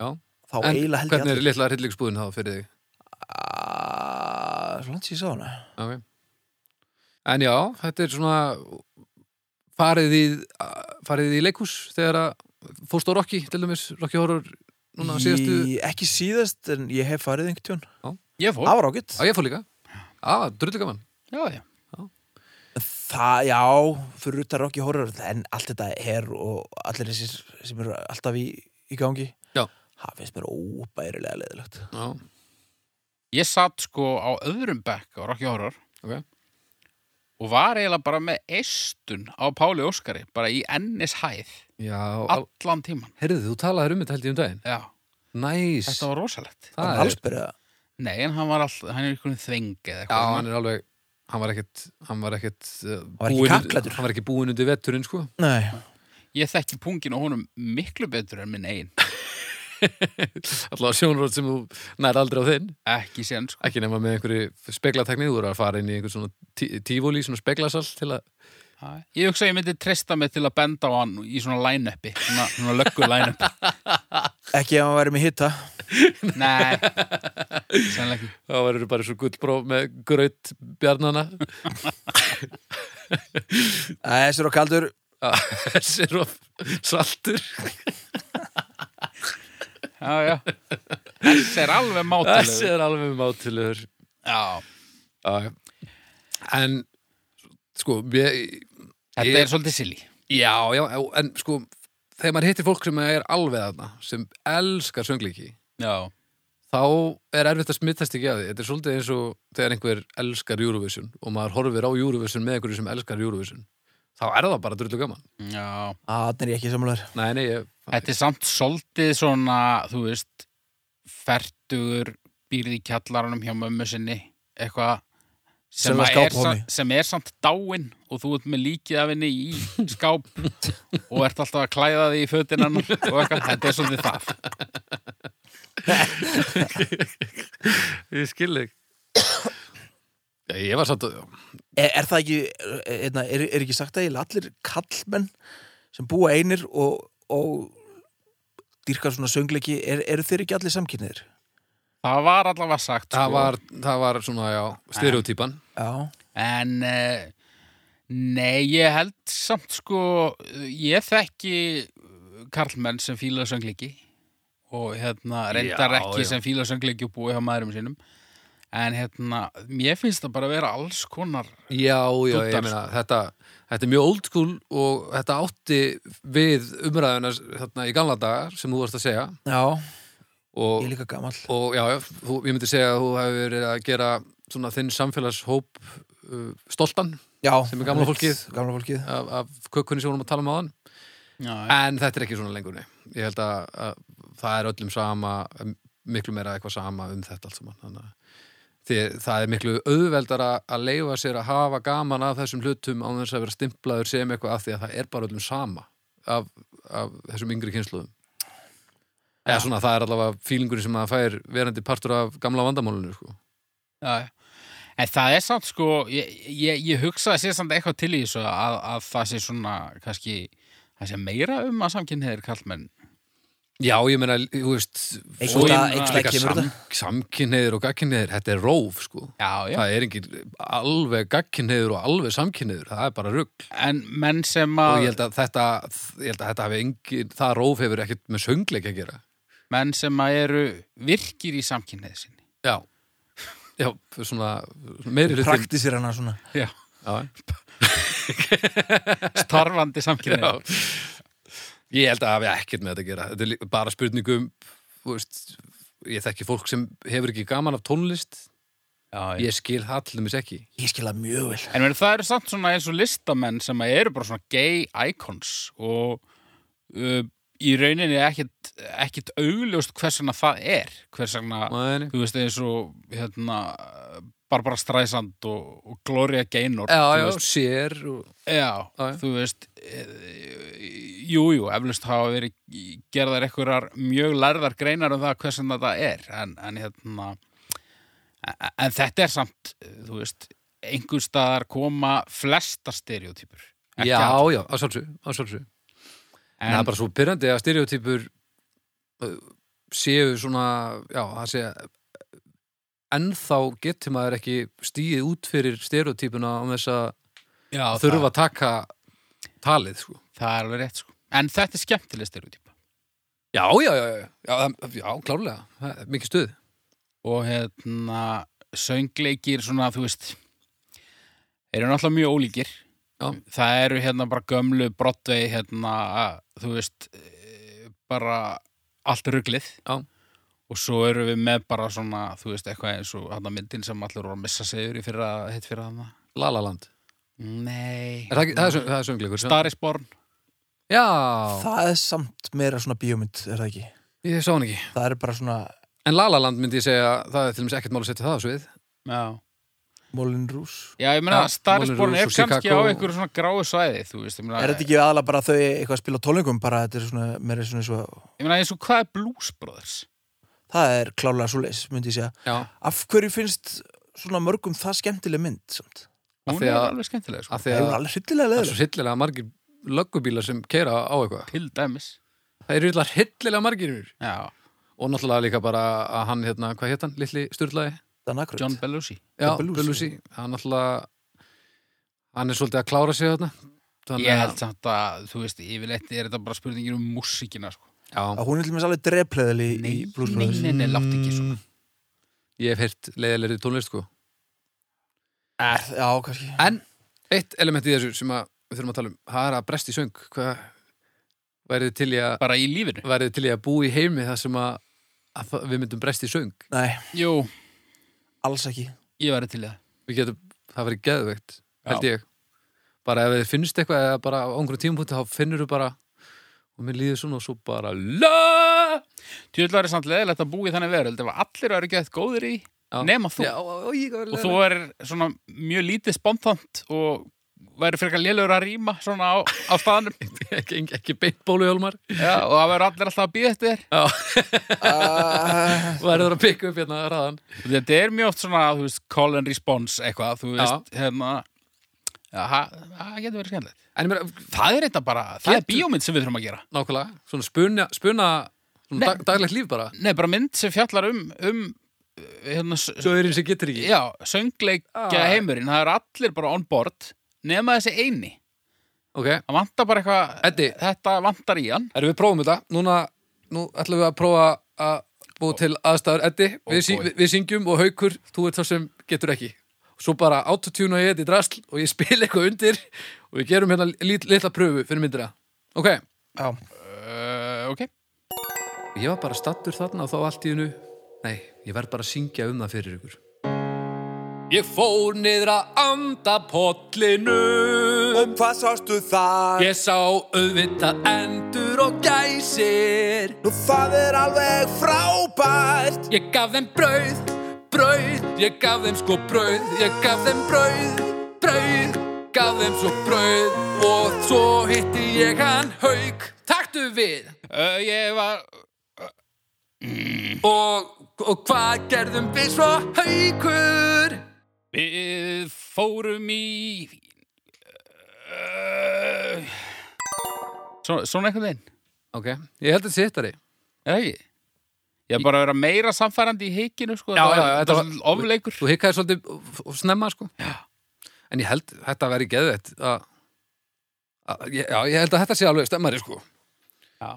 B: já.
A: þá
B: En
A: eiginlega held ég
B: hvernig er litla hryllingsbúðin þá fyrir þig?
A: Ah, Svo langt sér sá hana
B: Okay. En já, þetta er svona farið í, farið í leikhús þegar að fórst á Rocky, til dæmis, Rocky Horror núna síðastu,
A: Ég- Ekki síðast en ég hef farið einhvern tjón
C: Ég fór.
A: Það var ágætt.
B: Á ég fór líka. Á, drullu gaman.
C: Já, já.
A: Það, já, fyrir utan Rocky Horror en allt þetta er og allir þessir sem eru alltaf í, í gangi
B: Já.
A: það finnst mér óbærilega leðilegt
B: Já,
C: Ég satt sko á öðrum bekk á Rocky Horror.
B: Ok
C: og var eiginlega bara með eistun á Páli Óskari, bara í ennis hæð
B: Já, al,
C: allan tíman.
B: heyrðu, þú talaðir um þetta held ég um daginn
C: Já,
B: Næs,
C: þetta var rosalegt.
B: það er,
A: allsbyrja
C: Nei, en hann var all, hann er einhvern þveng eða
B: já,
C: eitthvað.
B: hann er alveg hann var ekkit, hann var ekkit uh,
A: var ekki
B: búinn-
A: kappklæddur.
B: hann var ekki búin undir vetturinn, sko
A: Nei,
C: Ég þekki pungin og honum miklu betur en minn einn.
B: Alltaf sjónrótt sem þú nær aldrei á þinn
C: Ekki sen, sko.
B: ekki nema með einhverju speglatekni þú eru að fara inn í einhver svona tí- tífóli, svona speglasal til að,
C: Æ. Ég hugsa að ég myndi treysta mig til að benda á hann í svona line-upi, svona, svona löggu line-upi. [laughs]
A: ekki ef hann væri með hitta [laughs]
C: Nei, sannlega ekki
B: þá verður bara svo gullbróf með graut bjarnana
A: Þessir og kaldur [laughs]
B: þessi er of saltur
C: Já, já. Þessi er alveg
B: þessi
C: mátileg
B: er alveg mátilegur
C: Já,
B: Já, en sko ég,
C: þetta
B: Ég-
C: er svolítið silly.
B: Já, já, en sko þegar maður hittir fólk sem er alveg þarna sem elskar söngleiki
C: Já,
B: þá er erfitt að smittast ekki að því. Þetta er svolítið eins og þegar einhver elskar Eurovision og maður horfir á Eurovision með einhverju sem elskar Eurovision þá er það bara drullu gaman.
C: Já.
A: Þannig er ég ekki samlega
B: nei, nei, ég,
C: Þetta er samt svolítið svona, þú veist, fertugur, býrði í kjallaranum hjá mömmu sinni, eitthvað sem, er, sa- sem er samt dáin og þú ert með líkið af henni í skáp og ert alltaf að klæða því í fötinan og eitthvað, þetta er svolítið það. [laughs]
B: ég skil þig. Já, ég var samt að
A: Er, er það ekki, er, er, er ekki sagt að ég allir kallmenn sem búa einir og, og dýrkar svona söngleiki, er, eru þeir ekki allir samkynniðir?
C: Það var allavega sagt,
B: það
C: sko.
B: var, það var svona, já, stereotypan
A: Já.
C: En uh, nei, ég held samt sko, ég þekki karlmenn sem fíla söngleiki og hérna reyndar
B: Já,
C: ekki
B: já.
C: sem fíla söngleiki og búi hjá maðurum sínum. En hérna, mér finnst það bara að vera alls konar.
B: já, já,
C: Dúddar,
B: ég meina þetta, þetta er mjög old school og þetta átti við umræðuna þarna í gamla daga sem þú varst að segja
A: Já,
B: og,
A: ég er líka gamall.
B: og já, þú, ég myndi segja að þú hefur verið að gera svona þinn samfélagshóp uh, stoltan
A: Já.
B: Sem er gamla fólkið.
A: Gamla fólkið.
B: af, af kökkunni sem við vorum að tala um áðan
C: Já,
B: en þetta er ekki svona lengur nei. ég held að, að það er öllum sama miklu meira eitthvað sama um þetta allt saman þannig að því það er miklu auðveldara að leifa sér að hafa gaman af þessum hlutum á þess að vera stimplaður sem eitthvað af því að það er bara öllum sama af, af þessum yngri kynsluðum eða svona það er allavega fílingurinn sem að fær verandi partur af gamla vandamálinu sko.
C: já. En það er samt sko, ég, ég, ég hugsa að sé samt eitthvað til í þessu að, að það sé svona, kannski, það sé meira um að samkynniðir kallmenn.
B: Já, ég meina, þú veist sam, samkynniður og gagkynniður, þetta er róf sko.
C: Já, já.
B: það er engin alveg gagkynniður og alveg samkynniður það er bara rugg
C: En menn sem
B: og
C: að,
B: ég held að þetta, ég held að þetta hafi engin, það róf hefur ekkert með söngleik að gera
C: menn sem að eru virkir í samkynniði sinni.
B: Já, já, svona meiri hlutin
A: Praktisir hana svona.
C: Já.
B: Já, [laughs]
C: Starfandi samkynniði.
B: Ég held að það hafi ekkert með þetta að gera. Þetta er bara spurningum veist, ég þekki fólk sem hefur ekki gaman af tónlist.
C: Já,
B: ég skil það til dæmis ekki.
A: Ég skil það mjög vel.
C: En meni, það eru samt svona eins og listamenn sem að eru bara svona gay icons og uh, í rauninni ekkit, ekkit augljóst hvers vegna það er. Hvers vegna,
B: Nei,
C: þú veist, eins og hérna, Barbara Streisand og, og Gloria Gaynor.
B: Já, já,
C: veist,
B: sér og...
C: Já,
B: Já,
C: þú veist eh, Jú, jú, eflust hafa verið gerðar einhverjar mjög lærðar greinar um það hversin þetta er en, en hérna en, en þetta er samt, þú veist einhver staðar koma flesta stereotypur
B: Já,
C: allar.
B: já, að sjálfsög En það er bara svo byrjandi að stereotypur séu svona, já, það sé ennþá getur maður ekki stíið út fyrir stereotypuna á þess að þurfa að taka talið, sko.
C: það er alveg rétt sko. en þetta er skemmtileg stereotypa
B: Já, já, já, já, já, já klárlega, mikið stuð.
C: og hérna söngleikir svona, þú veist eru náttúrulega mjög ólíkir
B: Já.
C: það eru hérna bara gömlu Broadway hérna, þú veist eh, bara allt ruglið
B: Já.
C: Og svo eru við með bara svona, þú veist, eitthvað eins og hann myndin sem allir voru að missa segur í fyrra, hitt fyrir hann
B: La La Land.
C: Nei
B: Er það, það, er, það er söngleikur. sem-
C: Star is Born
B: Já,
A: Það er samt meira svona bíómynd, er það ekki?
B: ég sá hann ekki.
A: Það er bara svona
B: En La La Land myndi ég segja, það er til dæmis ekkert mál að setja það á svið.
C: Já,
A: Moulin Rouge.
C: Já ég meina
B: Já,
C: Star is
B: Moulin
C: Born
B: Rouge
C: er
B: og
C: kannski
B: Chicago.
C: á einhverju svona gráu svæði, þú veist, ég meina,
A: Er þetta ekki aðalega bara þau eitthvað að spila á tónleikum, bara þetta er svona meira svona svo,
C: ég meina eins og hvað er Blues Brothers?
A: Það er klálega svo leis, myndi ég segja.
B: Já,
A: Af hverju finnst svona mörgum það skemmtileg mynd, samt?
B: Af
C: Hún er alveg skemmtileg, sko,
B: af því
A: Það er alveg hryllilega
B: það er
A: leður.
B: svo hillilega margir löggubílar sem keira á eitthvað.
C: til dæmis
B: Það eru illa hillilega margir.
C: Já,
B: og náttúrulega líka bara að hann, hérna, hvað hétt hann, litli styrlaði?
C: John Belushi
B: Já,
A: Belushi.
B: Belushi, hann náttúrulega hann er svolítið að klára sig þarna Þannig
C: Ég held samt að, þú veist, yfirleitt er þetta bara spurningir um músíkina sko.
A: Að hún er til mér alveg drepleðil í, í Blues
C: nei,
A: Brothers
C: nei, nei, látt ekki svona.
B: Ég hef heyrt leiðilegri tónlist sko.
A: Er, já, kannski.
B: En eitt element í þessu sem að við þurfum að tala um, það er að brest í söng. Hvað værið til í að
C: bara í lífinu?
B: værið til í að búa í heimi þar sem að, að við myndum brest í söng?
A: Nei,
C: Jú,
A: alls ekki.
C: Ég væri til í það.
B: Við getum, það verið geðveikt held
C: Já.
B: ég. Bara ef þið finnst eitthvað eða bara á einhverjum tímapunkti þá finnur þú bara og mér líður svona og svo bara LA
C: Tjóðlar er samt leðilegt að búa í þannig veröld. Ef allir eru gett góðir í
B: Já.
C: nema þú.
B: Já, og, og, ég,
C: og þú er svona mjög lítið spontant og væri frekar lélugur að rýma svona á, á staðanum [laughs]
B: ekki, ekki, ekki beint bóluhjálmar
C: Já, og það verður allir alltaf að býða eftir þér.
A: Uh, [laughs]
B: verður að pikka upp hérna ræðan
C: Þetta er mjög oft svona, þú veist, call and response eitthvað, þú veist, hérna Já, það það getur verið skemmtilegt.
B: En meina,
C: Það er þetta bara, það er bíómynd sem við þurfum að gera.
B: Nákvæmlega, svona spuna, spuna svona dag, daglegt líf bara.
C: Nei, bara mynd sem fjallar um, um hérna, s-
B: svo einn sem getur ekki.
C: Já, söngleikja
B: Ah.
C: heimurinn. Það er allir bara on board nema þessi eini.
B: Ok,
C: það vantar bara eitthvað, þetta vantar í hann.
B: Erum við prófum þetta. Núna, nú ætlum við að prófa að búa til aðstæður. Eddi, við, við, við syngjum og haukur, þú ert það sem getur ekki svo bara autotune og ég þetta í drasl og ég spil eitthvað undir og við gerum hérna lit, litla pröfu fyrir myndina. Ok,
A: Já,
C: uh, ok,
B: ég var bara stattur þarna og þá allt í hennu nei, ég verð bara að syngja um það fyrir ykkur. Ég fór niður að anda pollinu.
A: Um hvað sástu þar?
B: Ég sá auðvitað endur og gæsir.
A: Nú það er alveg frábært.
B: Ég gaf þeim brauð, brauð Ég gaf þeim sko brauð Ég gaf þeim brauð, brauð Gaf þeim svo brauð Og svo hitti ég hann haug Taktu við.
C: Uh, ég var
B: Og, og hvað gerðum við svo haugur?
C: við fórum í uh, svona, svona einhvern veginn.
B: Ok, ég held að þetta er
C: eða ekki ég er bara að vera meira samfærandi í heikinu sko,
B: Já, já, þetta var-
C: ofleikur.
B: Þú hikkaði svolítið snemma sko. Já. En ég held þetta að vera í ég- Já, ég held að þetta sé alveg stemmari sko.
C: Já,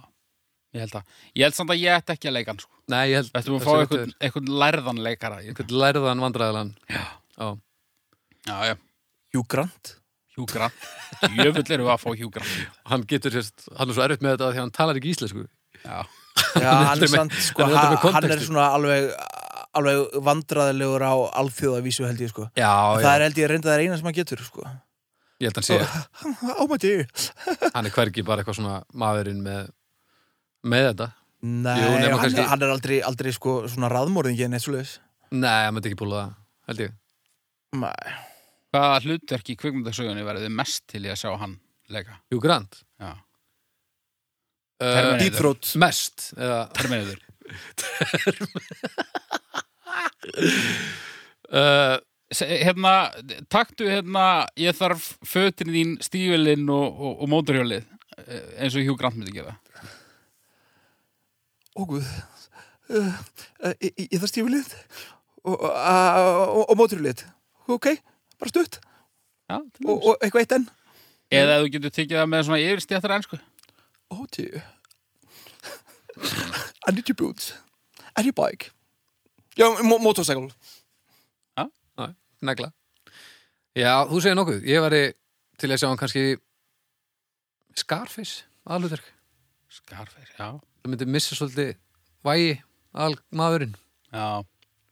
C: ég held að ég held samt að ég ætti ekki að leika hann sko.
B: Nei, ég held
C: Þetta er að fá
B: betur.
C: einhvern lærðan leikara
B: Einhvern lærðan vandræðilegan
C: Já.
B: Já.
C: Já, já,
A: Hugh Grant?
C: Hugh Grant. Jöfull eru að fá Hugh Grant.
B: Hann getur sérst, hann er svo erfitt með þetta því að hann talar ekki íslensku.
C: Já,
A: Já, hann er samt, sko,
B: hann er
A: hann, er svona alveg alveg vandræðilegur á alþjóðavísu held ég, sko.
B: Já,
A: Það er held ég reynda það eina sem hann getur, sko.
B: Ég held að hann sé [laughs]
A: Oh dear [laughs]
B: Hann er hvergi bara eitthvað svona maðurinn með með þetta.
A: Nei,
B: Jú,
A: hann,
B: kannski-
A: hann er aldrei, aldrei sko, svona raðmórðingi en eitt svo leiðis
B: Nei, hann myndi ekki búla það, held ég.
A: Nei.
C: Hvaða hlutverk í kvikmyndasögunni verður þið mest til í að sjá hann leika?
B: Jú, Grant?
C: Já,
B: uh,
C: Terminator.
A: Deep Throat
B: Mest eða,
C: Terminator. [laughs]
B: Uh,
C: Hérna, taktu hérna ég þarf fötin þín stífilinn og, og, og mótorhjólið eh, eins og Hugh Grant myndi gera.
A: Ó guð. Uh, uh, Ég, ég þarf stífulið og, og, og, og móturlið Ok, bara stutt.
C: Já,
A: og, eitthvað eitt enn.
C: Eða ef þú getur tekið það með svona yfirstjættar ennsku
A: Oh dear I need your boots. And your bike. Já, mo motorcycle.
B: Næ, negla. Já, þú segir nokkuð, ég væri til að sjá hann kannski Scarface, aðlutverk
C: Scarface, já.
B: Það myndi missa svolítið vægi al maðurinn.
C: Já,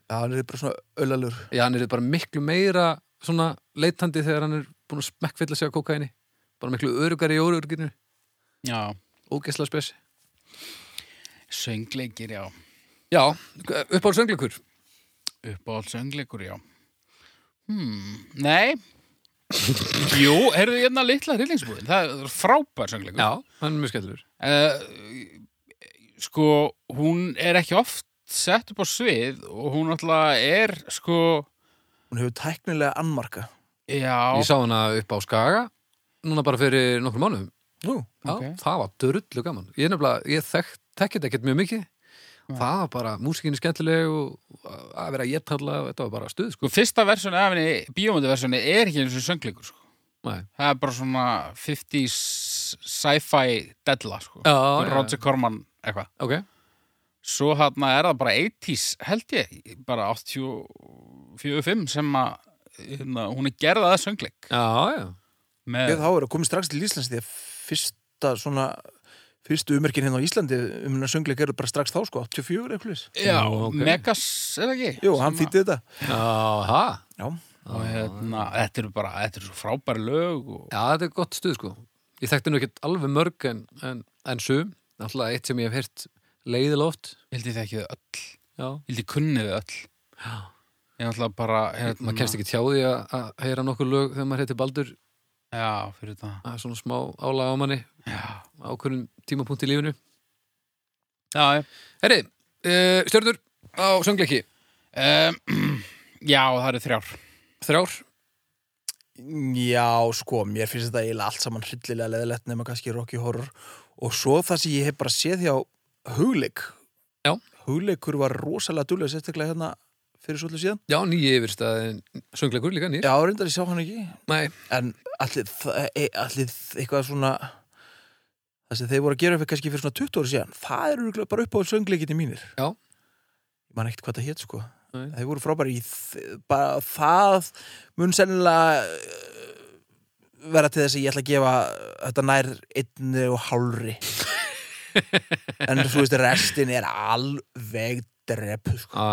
A: Já, hann er bara svona ölalur
B: Já, hann er bara miklu meira svona leitandi þegar hann er búin að smekkfylla sig á kokaini bara miklu örugari í óruginu
C: já
B: ógeðslega spesi
C: Söngleikir, já.
B: Já, upp á söngleikur?
C: Uppáhald söngleikur, já. Hmm, nei. [laughs] Jú, heyrðu hérna litla hryllingsbúðin. Það er frábær söngleikur.
B: Já, hann er mjög skellur
C: Eh, Sko, hún er ekki oft sett upp á svið og hún alltaf er sko
A: Hún hefur tæknilega annmarka.
C: Já,
B: Ég sá hana upp á Skaga núna bara fyrir nokkur mánuðum
A: Nú,
B: Já,
C: Ok.
B: það var drullu gaman Ég er nefnilega, ég þekk, þekkit ekkert mjög mikið það var bara, músikinni skemmtileg og að vera að getalla og þetta var bara stuð, sko
C: Sko, fyrsta versjoni af henni, bíómyndaversjoni, er ekki eins og söngleikur, sko.
B: Nei.
C: Það er bara svona 50s sci-fi della, sko.
B: Já, já,
C: Roger Corman, eitthvað.
B: ok,
C: Svo hann er það bara 80s, held ég, bara 84-5 sem að, hérna, hún er gerðað að söngleik.
B: já, já
C: Með,
A: Ég þá er að komið strax til Íslands því að fyrsta svona fyrstu ummerkin hérna á Íslandi um hennar söngleik eru bara strax þá sko, 84 eitthvað
C: já,
B: Nú, ok.
C: Megas, er það ekki?
A: Jú, hann þýtti þetta.
B: Já, það
A: Já,
C: Og hérna, þetta eru bara, þetta eru svo frábæri lög og...
B: Já, þetta er gott stuð, sko. Ég þekkti nú ekkert alveg mörg en, en, en sum. Alltaf eitt sem ég hef heyrt leiðiloft.
C: Ég held ég þekki þau öll.
B: Já,
C: Ég held ég kunni þau öll.
B: já.
C: Ég ætla bara, hérna...
B: Maður kemst ekki tjá því að, að heyra nokkur lög þegar maður heitir Baldur
C: Já, fyrir það.
B: að svona smá álaga á manni
C: Já,
B: á hverjum tímapunkt í lífinu
C: já, já.
B: Herri, uh, stjörnur á söngleiki
C: Um, já, það eru þrjár.
B: Þrjár
A: Já, sko, mér finnst þetta eiginlega allt saman hryllilega leðilegt nema kannski Rocky Horror og svo það sem ég hef bara séð hjá Hugleik
B: Já.
A: Hugleikur var rosalega dúlega sérstaklega hérna fyrir svolítið síðan.
B: Já, nýji yfirstæðin söngleikur líka nýr.
A: Já, reyndar ég sá hann ekki.
B: Nei,
A: en allir, e, allir eitthvað svona það sem þeir voru að gera fyrir kannski fyrir svona 20 ári síðan það eru bara upp á söngleikinni mínir.
B: Já.
A: ég man ekkert hvað það hétt sko.
B: Nei.
A: þeir voru frábæri í bara það mun sennilega eh, vera til þess að ég ætla að gefa þetta nær einni og hálfri. [laughs] En þú veist restin er alveg drepp sko.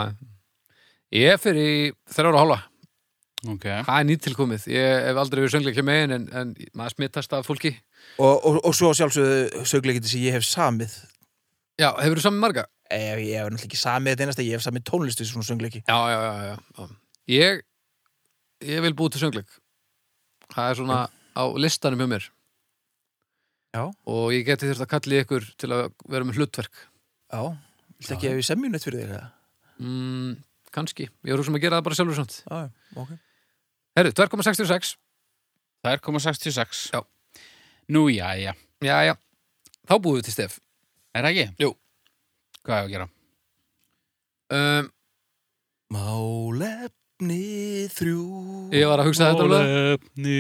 B: Að Ég fer í þrjár og hálfa
C: Ok.
B: Það er nýttilkomið Ég hef aldrei verið söngleikja megin en, en maður smittast af fólki
A: og, og, og svo sjálfsögðu söngleikinni sem ég hef samið
B: Já, hefur þú saman marga?
A: Ef ég hef náttúrulega ekki samið þetta einasta, ég hef samið tónlistu svona söngleiki.
B: Já, já, já, já, já. Ég, ég vil búið til söngleik Það er svona á listanum hjá mér
A: Já.
B: Og ég geti þurft að kalli ykkur til að vera með hlutverk
A: Já, viltu ekki ef ég semjum neitt fyrir þig? eða?
B: mm, Kanski, ég er sem að gera það bara sjálfur samt
A: Já, já, ok.
B: Herru, 2,66
C: Það er koma 66.
B: Já.
C: Nú, já, já.
B: Já, já, þá búið við til stef
C: Er það ekki?
B: Jú.
C: Hvað er að gera?
B: um,
A: Málefni þrjú.
B: Ég var að hugsa þetta alveg
C: Málefni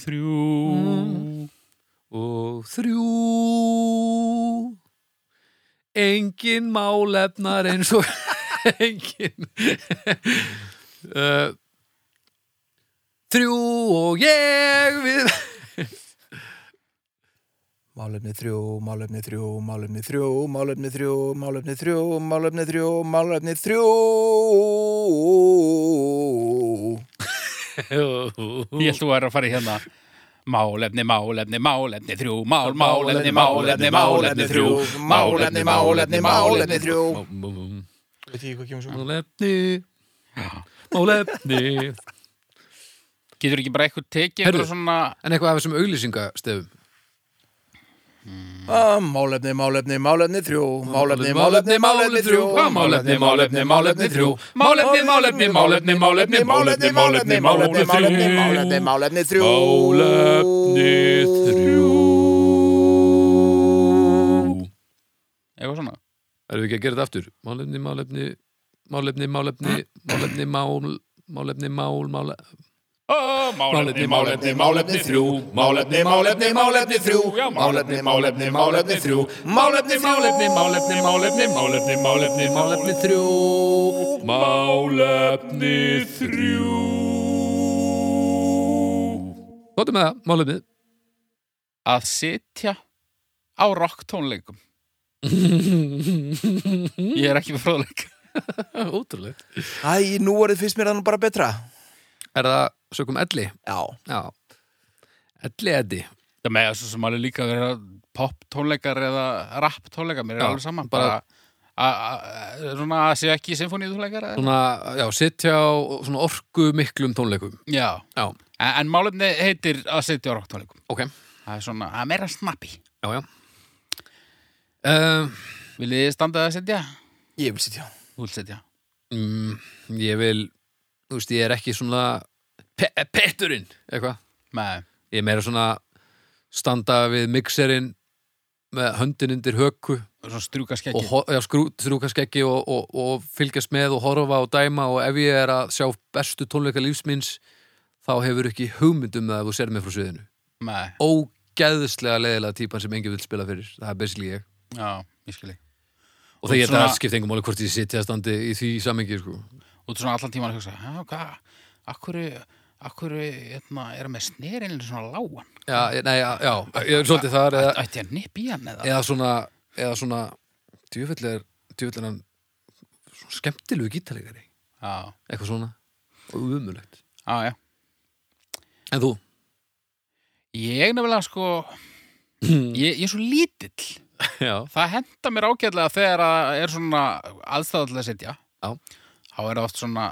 C: þrjú.
B: Mm. Og þrjú Engin málefnar eins og engin uh, Þrjú og ég við
A: Málefni þrjú, málefni þrjú, málefni þrjú, málefni þrjú, málefni þrjú, málefni þrjú, málefni þrjú.
C: Ég held þú væri að fara í hérna. Málefni, málefni, málefni þrjú. Mál, málefni, málefni, málefni þrjú.
A: Málefni, málefni, málefni þrjú. Veit ég hvað kemur svo?
B: Málefni Málefni
C: Getur ekki bara eitthvað tekið eitthvað svona...
B: En eitthvað af þessum auglýsingastefum
A: Ah, Málefni, málefni, málefni þrjú. Málefni, málefni, málefni þrjú.
C: Málefni, málefni, málefni þrjú. Málefni, málefni, málefni, málefni,
A: Málefni, málefni, málefni, málefni, málefni, málefni þrjú.
B: Málefni þrjú
C: Eitthvað svona.
B: Erum við ekki að gera þetta aftur? Málefni, málefni Málefni, málefni Málefni, mál Málefni, mál, mál Málefni,
A: Málefni, málefni þrjú. Málefni, málefni, málefni þrjú. Málefni, málefni, málefni þrjú. Málefni,
C: Málefni, málefni, málefni, málefni, málefni,
B: Málefni þrjú Málefni þrjú Góttum með það, málefnið
C: Að sitja á rock tónleikum. [laughs] Ég er ekki með fróðleik. [laughs]
B: Ótrúlega
A: Æ, nú orðið finnst mér það nú bara betra.
B: Er það sökum elli?
A: Já.
B: Já Elli eddi
C: Það með þessu sem alveg líka vera pop tónleikar eða rap tónleikar, mér er
B: Já,
C: alveg saman.
B: bara-
C: Bara, að- svona að sé ekki symfóníu tónleikar eða?
B: Svona, já, sitja á svona orku miklum tónleikum
C: Já.
B: Já,
C: En, en málefni heitir að sitja á rock tónleikum.
B: ok
C: Það er svona, það er meira snappi.
B: Já, já um,
C: Viljið þið standa að sitja?
A: Ég vil sitja.
C: Þú vilt sitja.
B: mm, Ég vil Þú veist, ég er ekki svona pe Petturinn, eitthvað.
C: Með,
B: Ég er meira svona standa við mixerinn með höndin undir höku. Strúka skeggi og, og, og fylgjast með og horfa og dæma og ef ég er að sjá bestu tónleika lífsmins þá hefur ekki hugmyndum það ef þú ser mig frá sviðinu.
C: Nei,
B: ógeðslega leiðilega típan sem enginn vil spila fyrir. Það er basically ég
C: já, ég skilji
B: og ég
C: svona-
B: þetta skipti engum máli hvort ég sitja að standi í því samengi sko.
C: Og þú svona allan tíman að hugsa Já, hvað, akkur Akkur, hérna, er með snerinn svona lágan?
B: Já, ég- nei, já, já, ég er svolítið þar eða,
C: Ætti að nipp í hann eða?
B: Eða svona eða svona djúvill er djúvill er hann svona skemmtilegu gítalegari
C: Já,
B: eitthvað svona umulegt
C: já, já.
B: En þú?
C: Ég nefnilega sko [clears throat] ég, ég er svo lítill
B: já,
C: Það henda mér ágætlega þegar að er svona aðstæða til að sitja
B: Já.
C: Þá er það oft svona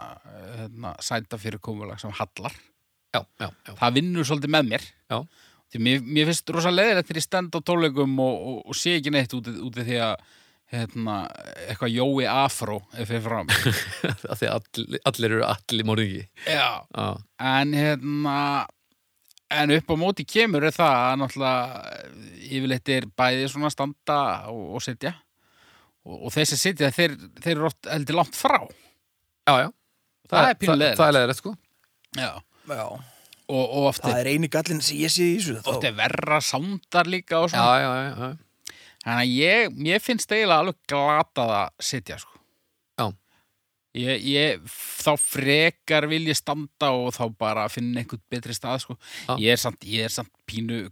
C: hérna, sænda fyrir komulag sem hallar.
B: Já, já, já.
C: Það vinnur svolítið með mér.
B: Já.
C: Því mér, mér finnst rosa leiðilegt þegar ég stend á tónleikum og, og, og sé ekki neitt úti, úti því að hérna, eitthvað Jói Afró er fyrir fram. [laughs]
B: Af því að allir, allir eru allir
C: já, En hérna En upp á móti kemur er það að náttúrulega yfirleitt er bæði svona standa og, og sitja og, og þeir sem sitja þeir, þeir eru oft heldur langt frá
B: já, já.
C: Það er pínu
B: það, það er leiðilegt sko
C: Já.
A: Já,
C: og, og oft
A: það
C: er,
A: eini gallin sem ég sé í þessu
C: oft
A: þá,
C: er verra sándar líka og
B: já,
C: svona
B: já, já, já.
C: Þannig að ég, ég finnst eiginlega alveg glatað að sitja sko.
B: Já.
C: Ég, ég, þá frekar vil ég standa og þá bara finna einhvern betri stað sko.
B: Já.
C: ég, er samt, ég er samt pínu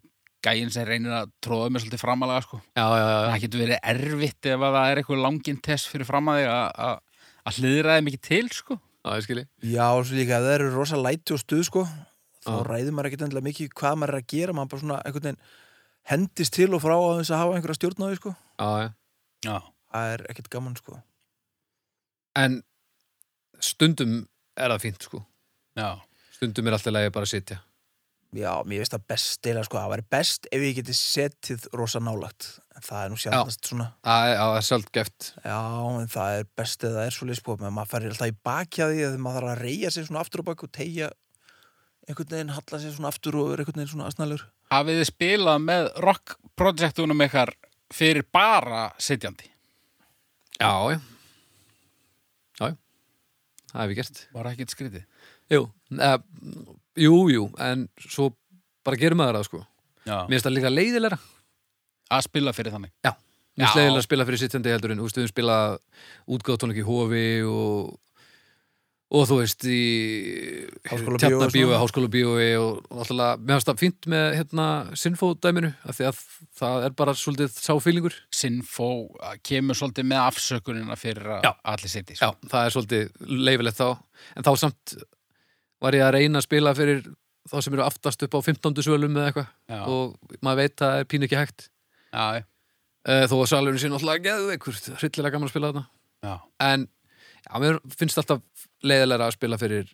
C: gæinn sem reynir að tróða mig svolítið framalega sko.
B: já, já, já.
C: það getur verið erfitt ef að það er eitthvað langinn test fyrir fram að þig að- að að hliðraði mikið til sko.
B: já, ég skilji
A: Já, og svo líka það eru rosa læti og stuð sko þá
B: Já.
A: ræður maður ekkert endilega mikið hvað maður er að gera maður bara svona einhvern veginn hendist til og frá á þess að hafa einhverja stjórn á því sko
B: já, já.
C: Já.
A: það er ekkert gaman sko
B: en stundum er það fínt sko.
C: Já.
B: stundum er alltaf leiði bara að sitja.
A: Já, mér veist að best eila sko, það væri best ef ég geti setið rosa nálagt en það er nú sjálfnast svona.
B: Já, það er sjálfgeft
A: Já, en það er best eða það er svo leysbúið með maður færir alltaf í bakja því að maður þarf að reyja sig svona aftur og bak og tegja einhvern veginn, halla sig svona aftur og er einhvern veginn svona asnalur
C: Hafið þið spilað með rock-projektunum ykkar fyrir bara sitjandi?
B: já, já. Já, já. Það hef ég gert
C: Var það ekkert skrítið?
B: jú, uh, jú, jú en svo bara gerum maður það sko
C: Já.
B: mér finnst það líka leiðilega
C: Að spila fyrir þannig?
B: Já, mér finnst leiðilega að spila fyrir sittjandi heldur en þú veist, við spilað útgáðtónleik í Hofi og, og þú veist í
A: Háskólabíói og.
B: Háskólabíói og náttúrulega, mér finnst það fínt með hérna Sinfo-dæminu, af því að það er bara svolítið sáfílingur
C: Sinfo uh, kemur svolítið með afsökunina fyrir að allir sitji
B: Já, það er svolítið leifilegt þá en þá samt var ég að reyna að spila fyrir þá sem eru aftast upp á 15. svölum eða eitthvað og maður veit að það er pínu ekki hægt
C: Já, já.
B: uh, þó að salurinn sé náttúrulega geðveikur hryllilega gaman að spila þarna
C: Já.
B: en já, mér finnst alltaf leiðilega að spila fyrir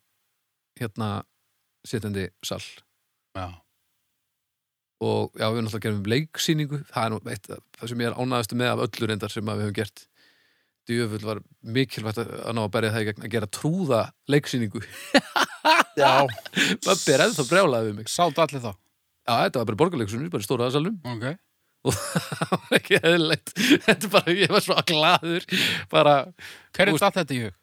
B: hérna sittandi sal.
C: Já.
B: og já, við náttúrulega gerum leiksýningu. Það er nú eitt það sem ég er ánæðastu með af öllu reyndar sem að við höfum gert. Djöfull var mikilvægt að að ná að berja það í gegn að gera trúða leiksýningu. [laughs]
A: Já,
B: Babbi er ennþá brjálaði við mig.
C: Sátt allir þá?
B: já, þetta var bara borgarleiksunni, bara í stóra aðsalum [laughs]
C: Ok.
B: það var ekki eðlilegt. Þetta er bara, ég var svo glaður. Bara,
C: Hver
B: Þú
C: er datt þetta í hug?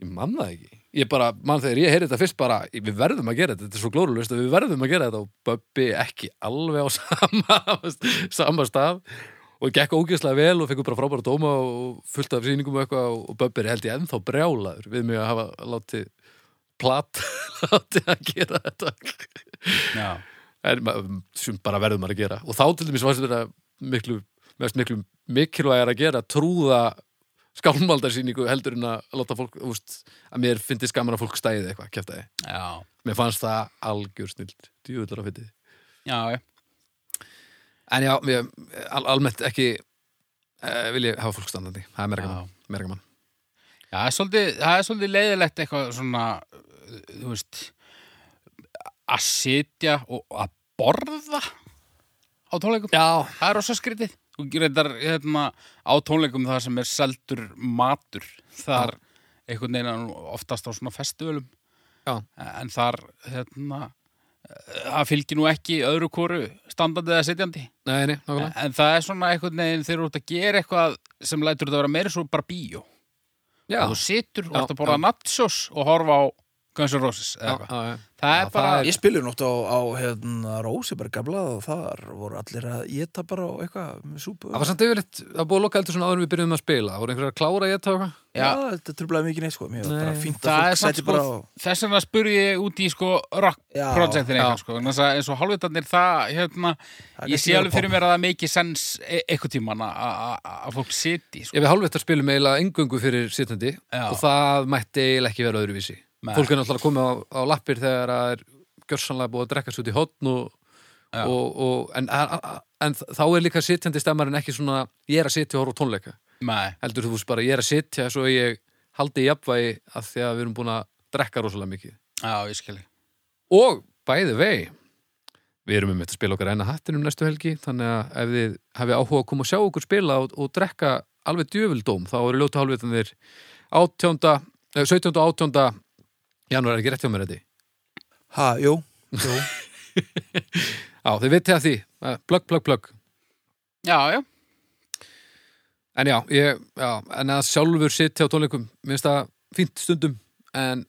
B: ég man það ekki. Ég bara, man þegar ég heyri þetta fyrst bara við verðum að gera þetta, þetta er svo glórulust að við verðum að gera þetta. Og Böbbi ekki alveg á [laughs] sama, sama stað. Og gekk ógeðslega vel og fekk bara frábæra dóma og fullt af sýningum og eitthvað. Og Böbbi er held ég ennþá brjálaður við mig að hafa látið platt [laughs] látið að gera þetta.
C: Já.
B: En sem bara verðum maður að gera og þá til dæmis varst þetta miklu, mest miklu mikilvægar að gera trúða skálmaldarsýningu heldur en að láta fólk, úst, að mér finnst gaman að fólk stæði eitthvað, kæftæði.
C: Já.
B: Mér fannst það algjör snild, djúvillar á fyndið.
C: Já, já.
B: En já, mér, al almennt ekki uh, vil ég hafa fólk standandi, það er gaman.
C: Já, það er svolítið, er leiðilegt eitthvað svona, uh, þú veist, að sitja og að borða á tónleikum.
B: Já,
C: Það er rosa skrítið. Þú reyndar hérna, á tónleikum það sem er seldur matur. Þar einhvern veginn oftast á svona festivalum.
B: Já.
C: En þar, hérna, það fylgir nú ekki öðru koru standandi eða sitjandi
B: Nei, nei, nákvæmlega
C: en það er svona einhvern veginn þegar þú ert að gera eitthvað sem lætur þetta vera meira svo bara bíó
B: Já,
C: og þú situr og
B: Já,
C: ert að borða nachos og horfa á Guns N' Roses
B: já,
C: eitthvað
B: já, já.
C: er bara,
A: Ég spilur nótt á, á hérna, Rósiberg og þar voru allir að geta bara eitthvað með súpu.
B: Það var samt yfirleitt, það var búið að loka eldur svona áður við byrjuðum að spila Það voru einhverjar að klára að geta eitthvað
A: Já, þetta trublaði mikið neitt sko.
B: Nei.
C: það
A: að
C: er samt sko
A: bara á...
C: þess vegna spur ég út í sko rock
A: Já,
C: projektin
B: Já.
C: eitthvað sko að eins og hálfvitarnir það hérna, ég sé alveg fyrir mér að það mikið sens e- eitthvað tíman að- að að fólk siti sko.
B: Ég við hálfveitt að spilum eiginlega
C: Nei.
B: Fólk er náttúrulega komið á, á lappir þegar það er gjörsanlega búið að drekka svo út í hotn og, og, og en, en, þá er líka sittjandi stemmarinn ekki svona ég er að sitja og horfa tónleika
C: Nei,
B: heldur þú veist bara ég er að sitja svo ég haldi í jafnvægi að því að við erum búin að drekka rosalega mikið
C: já, ég skilji
B: og bæði vei við erum um þetta að spila okkar eina hattinum næstu helgi þannig að ef þið hafið áhuga að koma og sjá okkur spila og, og drekka alveg djöfuldóm þá eru ljóta hálfvitanir 18. eh, 17. og 18. janúar er ekki rétt hjá mér þetta
A: Ha, jú, jú. [laughs]
B: Já, þið vitið að því, Eh, plugg, plugg, plugg
C: Já, já,
B: En já, ég, já, en að sjálfur sitja á tónleikum, mér finnst það fínt stundum en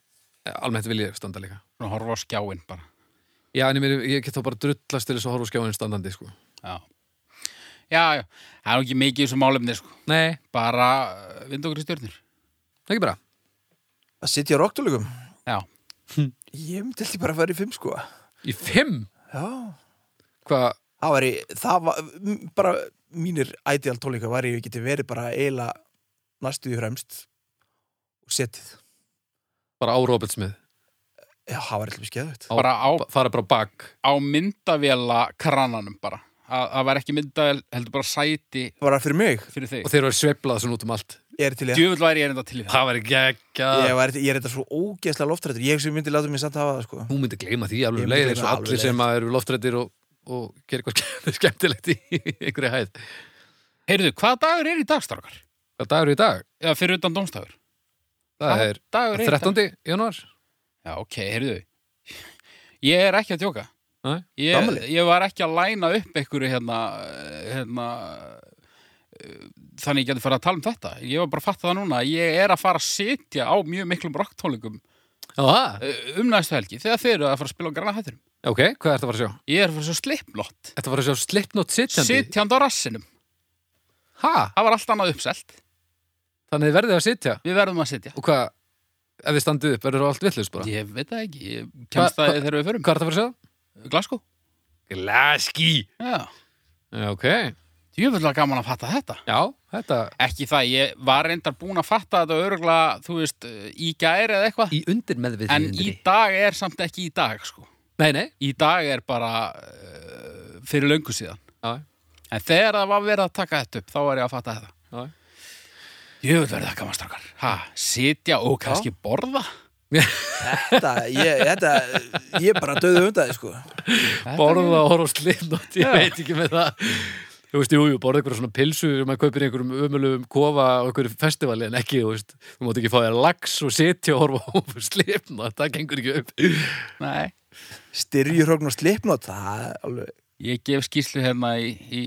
B: eh, almennt vil ég standa líka.
C: Svona horfa á skjáin bara.
B: Já, en ég, ég get þá bara drullast til þess að horfa á skjáin standandi, sko.
C: Já, já, já. Það er ekki mikið í þessu málefni sko.
B: Nei,
C: bara uh, vind okkur í stjörnur.
B: Ekki bara.
A: Að sitja á rocktólukum.
C: Já,
A: Ég myndi ég bara að fara í fimm sko.
B: Í fimm?
A: Já.
B: Hvað,
A: Það væri, það var, bara mínir ideal tónleika var ég geti verið bara eiginlega næstu því fremst og setið.
B: bara á Robertsmið
A: Já, það var eitthvað skeðvægt.
B: á,
C: Bara á-
B: Fara bara á bak
C: á myndavéla krananum bara að það var ekki myndavél, heldur bara sæti
A: Það var fyrir mig.
C: fyrir þig
B: og þeir eru sveiflað svona út um allt
A: Ég er til í að...
C: Djöfull væri ég reynda til í það
B: Það væri geggja
A: Ég, var, ég er þetta svo ógeðslega loftrættur. Ég sem myndi láta mig samt hafa það sko.
B: Hún myndi gleyma því alveg leið eins og allir
A: leið.
B: sem að eru loftrættir og, og gerir eitthvað [laughs] skemmtilegt í einhverju hæð
C: Heyrðu, hvaða dagur er í dag, strákar?
B: Hvað dagur er í dag?
C: Já, fyrir utan dómstagur
B: Það er
C: er í dag?
B: 13. januar
C: Já, ok, heyrðu Ég er ekki að tjóka
B: Nei.
C: ég, ég var ekki að læna upp einhverju hérna, hérna þannig ég geti fara að tala um þetta. Ég var bara að fatta það núna ég er að fara að sitja á mjög miklum rocktónleikum um næstu helgi þegar þeir eru að fara að spila á granna hætturum
B: Ok, hvað ertu að fara að sjá?
C: ég er að fara svo slipnott
B: Ertu að fara að sjá Slipknot sitjandi?
C: sitjandi á rassinum.
B: Ha?
C: það var allt annað uppselt.
B: Þannig þið verðið að sitja?
C: Við verðum að sitja.
B: Og hvað, ef þið standið upp, verður það allt villust bara?
C: ég veit það ekki, ég
B: Hva-
C: kemst það
B: hva-
C: þegar við förum.
B: Hvað ertu að fara að sjá?
C: Glasgow.
B: Glaski
C: já,
B: Já, ok
C: ég að gaman að fatta þetta
B: Já, þetta
C: ekki það, ég var reyndar búin að fatta þetta öruglega, þú veist, í gæri eða eitthvað
B: Í undir meðvið
C: En í dag er samt ekki í dag, sko.
B: Nei, nei
C: Í dag er bara uh, fyrir löngu síðan.
B: Já,
C: En þegar það var verið að taka þetta upp, þá var ég að fatta þetta.
B: já
C: það gaman strákar. Ha, sitja og kannski borða?
A: Þetta, ég, þetta, ég bara döðu undan þið sko.
B: Borða og horfa á Slipknot, ég
C: Já.
B: veit ekki með það Þú veist, jú, jú, borða eitthvað svona pilsu sem maður kaupir í einhverjum ömulum kofa á einhverjum festivali en ekki, þú veist, þú mátt ekki fá þér lax og sitja og horfa á [laughs] Slipknot, það gengur ekki upp
C: Nei.
A: Styrjuhrogn og slipnot, það er alveg...
C: Ég gef skýslu hérna í, í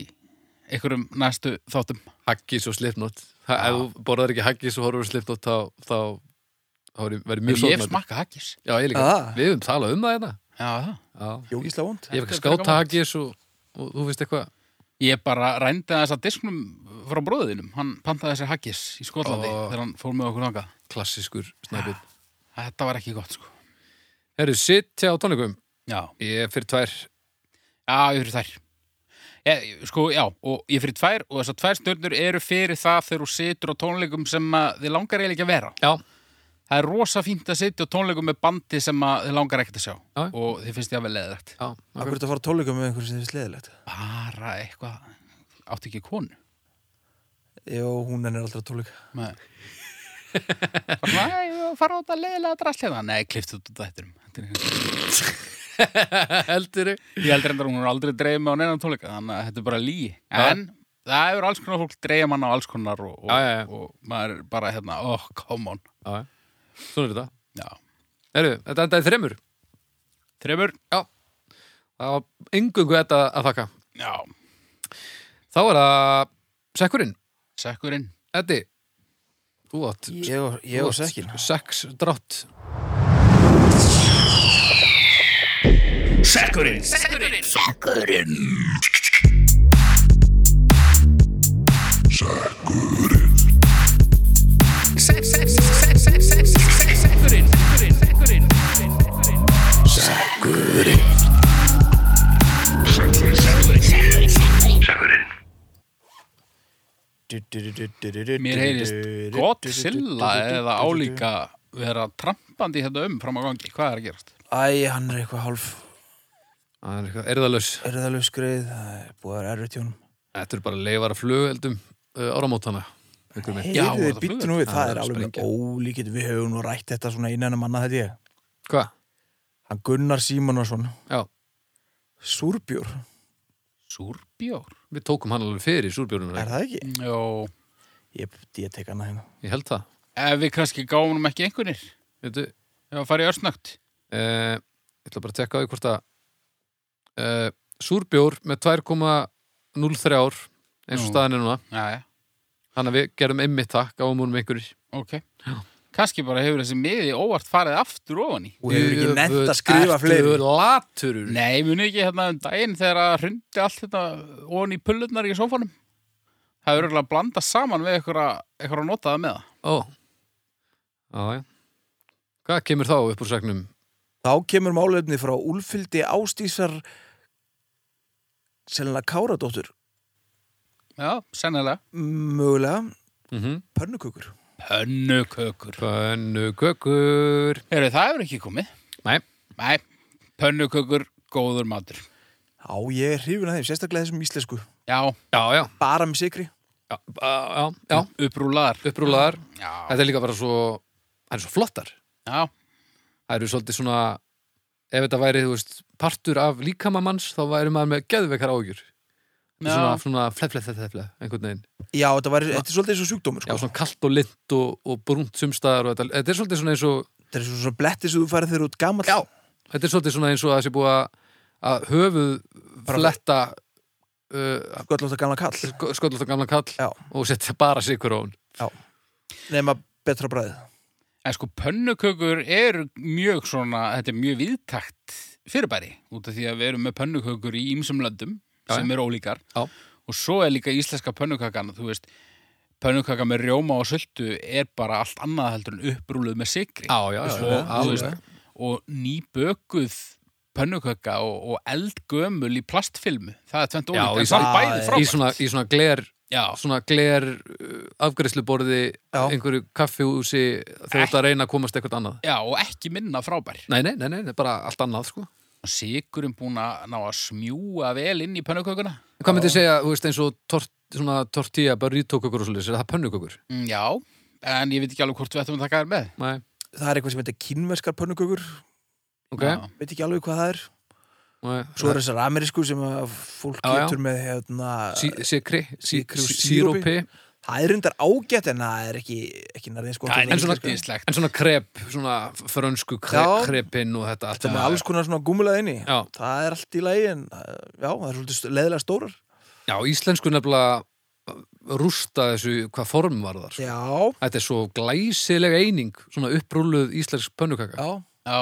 C: einhverjum næstu þáttum.
B: Haggis og Slipknot ha, Ef þú borðar ekki haggis og horfur á Slipknot þá, þá, þá verður mjög
C: ég hef smakka haggis.
B: Já, ég líka,
A: Ah.
B: við höfum talað um það hérna
C: Já, það.
B: Já,
A: Jókíslega vond.
B: ég hef skáta haggis og, og þú veist eitthvað
C: Ég bara rændi þess að disknum frá bróðinum. Hann pantaði þessi haggis í Skotlandi
B: Ó.
C: þegar hann fór með okkur þangað.
B: klassískur snæpið
C: Þetta var ekki gott, sko.
B: Herru, sitja á tónleikum
C: Já.
B: Ég er fyrir tvær
C: Já, ég fyrir þær. Ég, sko, já, og ég fyrir tvær og þessar tvær stjörnur eru fyrir það þegar þú situr á tónleikum sem að þið langar eiginlega ekki að vera.
B: Já,
C: Það er rosa fínt að sitja á tónleikum með bandi sem að þið langar ekkert að sjá
B: Já.
C: og þið finnst ég að vel leðilegt.
A: er þetta að fara tóluga með einhverju sem þið sleðilegt.
C: Bara eitthvað, áttu ekki konu?
A: Jó, hún er aldrei að tóluga.
C: Nei. Bara svona, "Æ, ég fara á þetta leðilega draslega. Nei, kliftu út. Þetta er eitthvað- [laughs]
B: heldur
C: Ég heldur endur hún er aldrei dreifð með á neinan tónleika, þannig að þetta er bara lí. En það hefur alls konar fólk dreifð mann á alls konar og, og,
B: Já, já, já.
C: og maður er bara hérna, oh, come on.
B: Já, svona er þetta.
C: Já.
B: Herru, þetta endaði þremur.
C: Þreymur,
B: Já. Það var engungu þetta að þakka.
C: Já,
B: Þá er það sekkurinn.
C: sekkurinn.
B: Eddi, þú átt
A: Ég og, ég
B: þú
A: og
B: átt
A: sekkin
B: Sex drátt.
C: Mér heyrist Godzilla eða álíka vera trampandi hérna um fram á gangi. Hvað er að gerast?
A: Æ, hann er eitthvað hálf
B: Það er eitthvað erðalaus.
A: erðalöf skreið Það er búið að vera erfitt hjá honum
B: Þetta er bara leifara flugeldum uh, áramótana.
A: Heyrðu,
C: það
A: býttu nú við, það er alveg ólíkitt Við höfum nú rætt þetta svona innan um annað þetta ég
B: Hvað?
A: Hann Gunnar Símonarsson
B: Já,
A: Súrbjór,
C: Súrbjór?
B: við tókum hann alveg fyrir súrbjörnum.
A: er það ekki?
C: Jó.
A: Ég, ég tek hana hérna
B: Ég held það.
C: Ef við kannski gáum ekki einhvernir.
B: Veitu,
C: Ef að fara í örsnögt.
B: eh, ég ætla bara að tekka á því hvort að eh, súrbjór með 2,03 ár eins og
C: Nú.
B: staðan er núna.
C: Já, já.
B: Þannig að við gerum einmitt það, gáum hún með einhverjir.
C: Ok. Kannski bara hefur þessi miði óvart farið aftur ofan í.
A: Og hefur ekki nefnt að skrifa fleiri
B: Ertu laturur?
C: Nei, muni ekki hérna um daginn þegar að hrundi allt þetta ofan í pullurnar í sófanum. Það er örgulega að blanda saman við eitthvað að nota það með það.
B: Ó. Já, já. Hvað kemur þá upp úr segnum?
A: Þá kemur málefni frá Úlfildi Ástísar Selina Káradóttur
C: Já, sennilega.
A: Mögulega
B: Mm -hmm.
A: pönnukökur
C: Pönnukökur.
B: Pönnukökur.
C: Heyrðu, það hefur ekki komið.
B: Nei.
C: Nei, pönnukökur, góður matur.
A: Já, ég er hrifin að þeim, sérstaklega þessum íslensku
C: Já,
B: Já, já.
A: Bara með sikri
B: Já, já, já.
C: upprúlaðar.
B: upprúlaðar.
C: Já,
B: Þetta er líka bara svo, það er svo flottar.
C: já,
B: Það eru svolítið svona, ef þetta væri, þú veist, partur af líkamamanns, þá væri maður með geðveikar ágjur. Svona,
C: já.
B: svona flef, flef, flef, flef, einhvern veginn.
A: Já, þetta, var, þetta er svolítið eins og sjúkdómur
B: Já,
A: sko.
B: svona kalt og lint og, og brúnt sumstaðar og þetta, þetta er svolítið svona eins og,
A: Þetta er svona bletti sem þú farið þegar út gamall
B: Já. þetta er svolítið svona eins og að það sé búið að, að höfuð fletta uh,
A: Sköllótt að gamla kall
B: sköllótt og gamla kall
A: Já.
B: og setja bara sikur á hún.
A: Nefna betra bræðið
C: En sko, pönnukökur er mjög svona, þetta er mjög viðtakt fyrirbæri, út af því að við erum með pönnukökur í ýmsum löndum
B: Já,
C: sem eru ólíkar.
B: Já.
C: Og svo er líka íslenska pönnukakan, þú veist, pönnukaka með rjóma og söldu er bara allt annað heldur en upprúluð með sigri.
B: Já, já, já.
C: Svo,
B: já,
C: þú
B: alveg.
C: veist, og nýbökuð pönnukaka og, og eldgömul í plastfilmu. Það er tvent ólíkt,
B: í
C: en samt
A: svona-
C: bæði
B: Í
C: frábært.
B: svona, í svona gler,
C: Já,
B: svona gler uh, afgræsluborði,
A: Já.
B: einhverju kaffihúsi þegar þú ert að reyna að komast eitthvað annað.
C: já, og ekki minna frábær.
B: Nei, nei, nei, nei, það er bara allt annað, sko.
C: Sigurinn búin að ná að smjúa vel inn í pönnukökuna.
B: Hvað myndi ég segja, þú veist, eins og tort, svona tortilla, burrito-kökur og svolítið, er það pönnukökur?
C: Mm, Já, en ég veit ekki alveg hvort við ættum að taka þér með.
B: Nei,
A: Það er eitthvað sem heitir kínverskar pönnukökur
B: ok,
C: Já.
A: Veit ekki alveg hvað það er
B: nei.
A: Svo er þessar amerísku sem að fólk
B: Já, já.
A: getur með hérna
B: Sí- Sikri, sírópi
A: Það er reyndar ágætt en það er ekki, ekki nærðið sko
C: Það er
B: En svona-
C: yndislegt.
B: En svona krep, svona frönsku kre,
A: Já.
B: krepin og þetta
A: Þetta er með alls konar svona gúmulað inni.
B: Já.
A: Það er allt í lagi en uh, já, það er svolítið leðilega stórar.
B: Já, íslensku nefnilega rústa þessu hvað form var þar
A: Já,
B: Þetta er svo glæsileg eining svona upprúluð íslensk pönnukaka.
A: Já,
C: Já,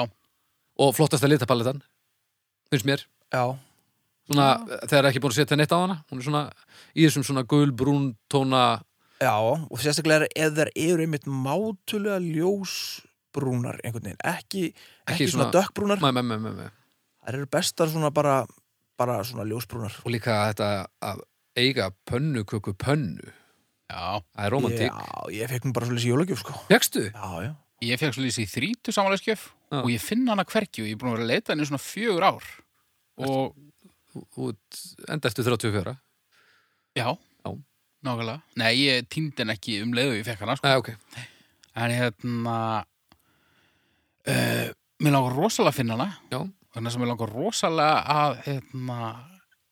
B: og flottasta litapaletan finnst mér.
A: Já.
B: Svona, þegar ekki búin að setja neitt á hana hún er svona, í þessum svona gul, brún tóna
A: Já, og sérstaklega er eða þær eru einmitt mátulega ljósbrúnar einhvern veginn, ekki, ekki,
B: Ekki
A: svona,
B: svona-
A: dökkbrúnar
B: mæ, mæ, mæ, mæ, mæ.
A: þær eru bestar svona bara, bara svona ljósbrúnar
B: og líka þetta að eiga pönnuköku pönnu
C: já.
B: það er romantík
A: Já, ég fekk nú bara svolítið í jólagjöf sko
B: Fjöxtu?
A: Já, já
C: Ég fekk svo lýsi í þrítu samanlega skjöf
B: Já.
C: og ég finn hana hverki og ég er búin að vera að leita henni svona fjögur ár. Og
B: út enda eftir 34
C: já,
B: Já.
C: Nákvæmlega. Nei, ég týndi henni ekki um leiðu ég fekk hana, sko.
B: Nei, ok
C: En hérna, uh, mér langar rosalega að finna hana.
B: Já.
C: Þannig að mér langar rosalega að, hérna,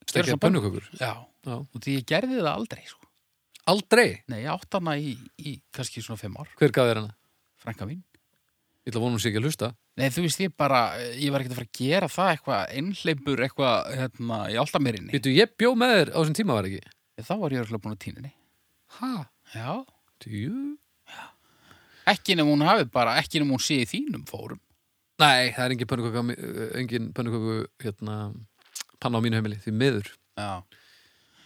C: gera
B: Stekja
C: svona
B: pönnukökur
C: Já,
B: Já.
C: og því ég gerði það aldrei, sko.
B: Aldrei?
C: Nei, ég átt hana í, í kannski svona fimm ár,
B: Hver gaf þér hana?
C: frænka mín.
B: Ég ætla að vona hún sé ekki að hlusta
C: Nei, þú veist, ég bara, ég var ekkert að fara að gera það eitthvað einhleipur eitthvað hérna, í áltamerinni.
B: Býtu, ég bjó með þér á þessum tíma var ekki?
C: Þá var ég örugglega búin að tíninni.
B: Ha?
C: Já.
B: Djú?
C: Ekki nefnum hún hafi bara, ekki nefnum hún sé í þínum fórum.
B: Nei, það er engin pönnuköku, engin pönnuköku, hérna, panna á mínu heimili, því miður.
C: Já.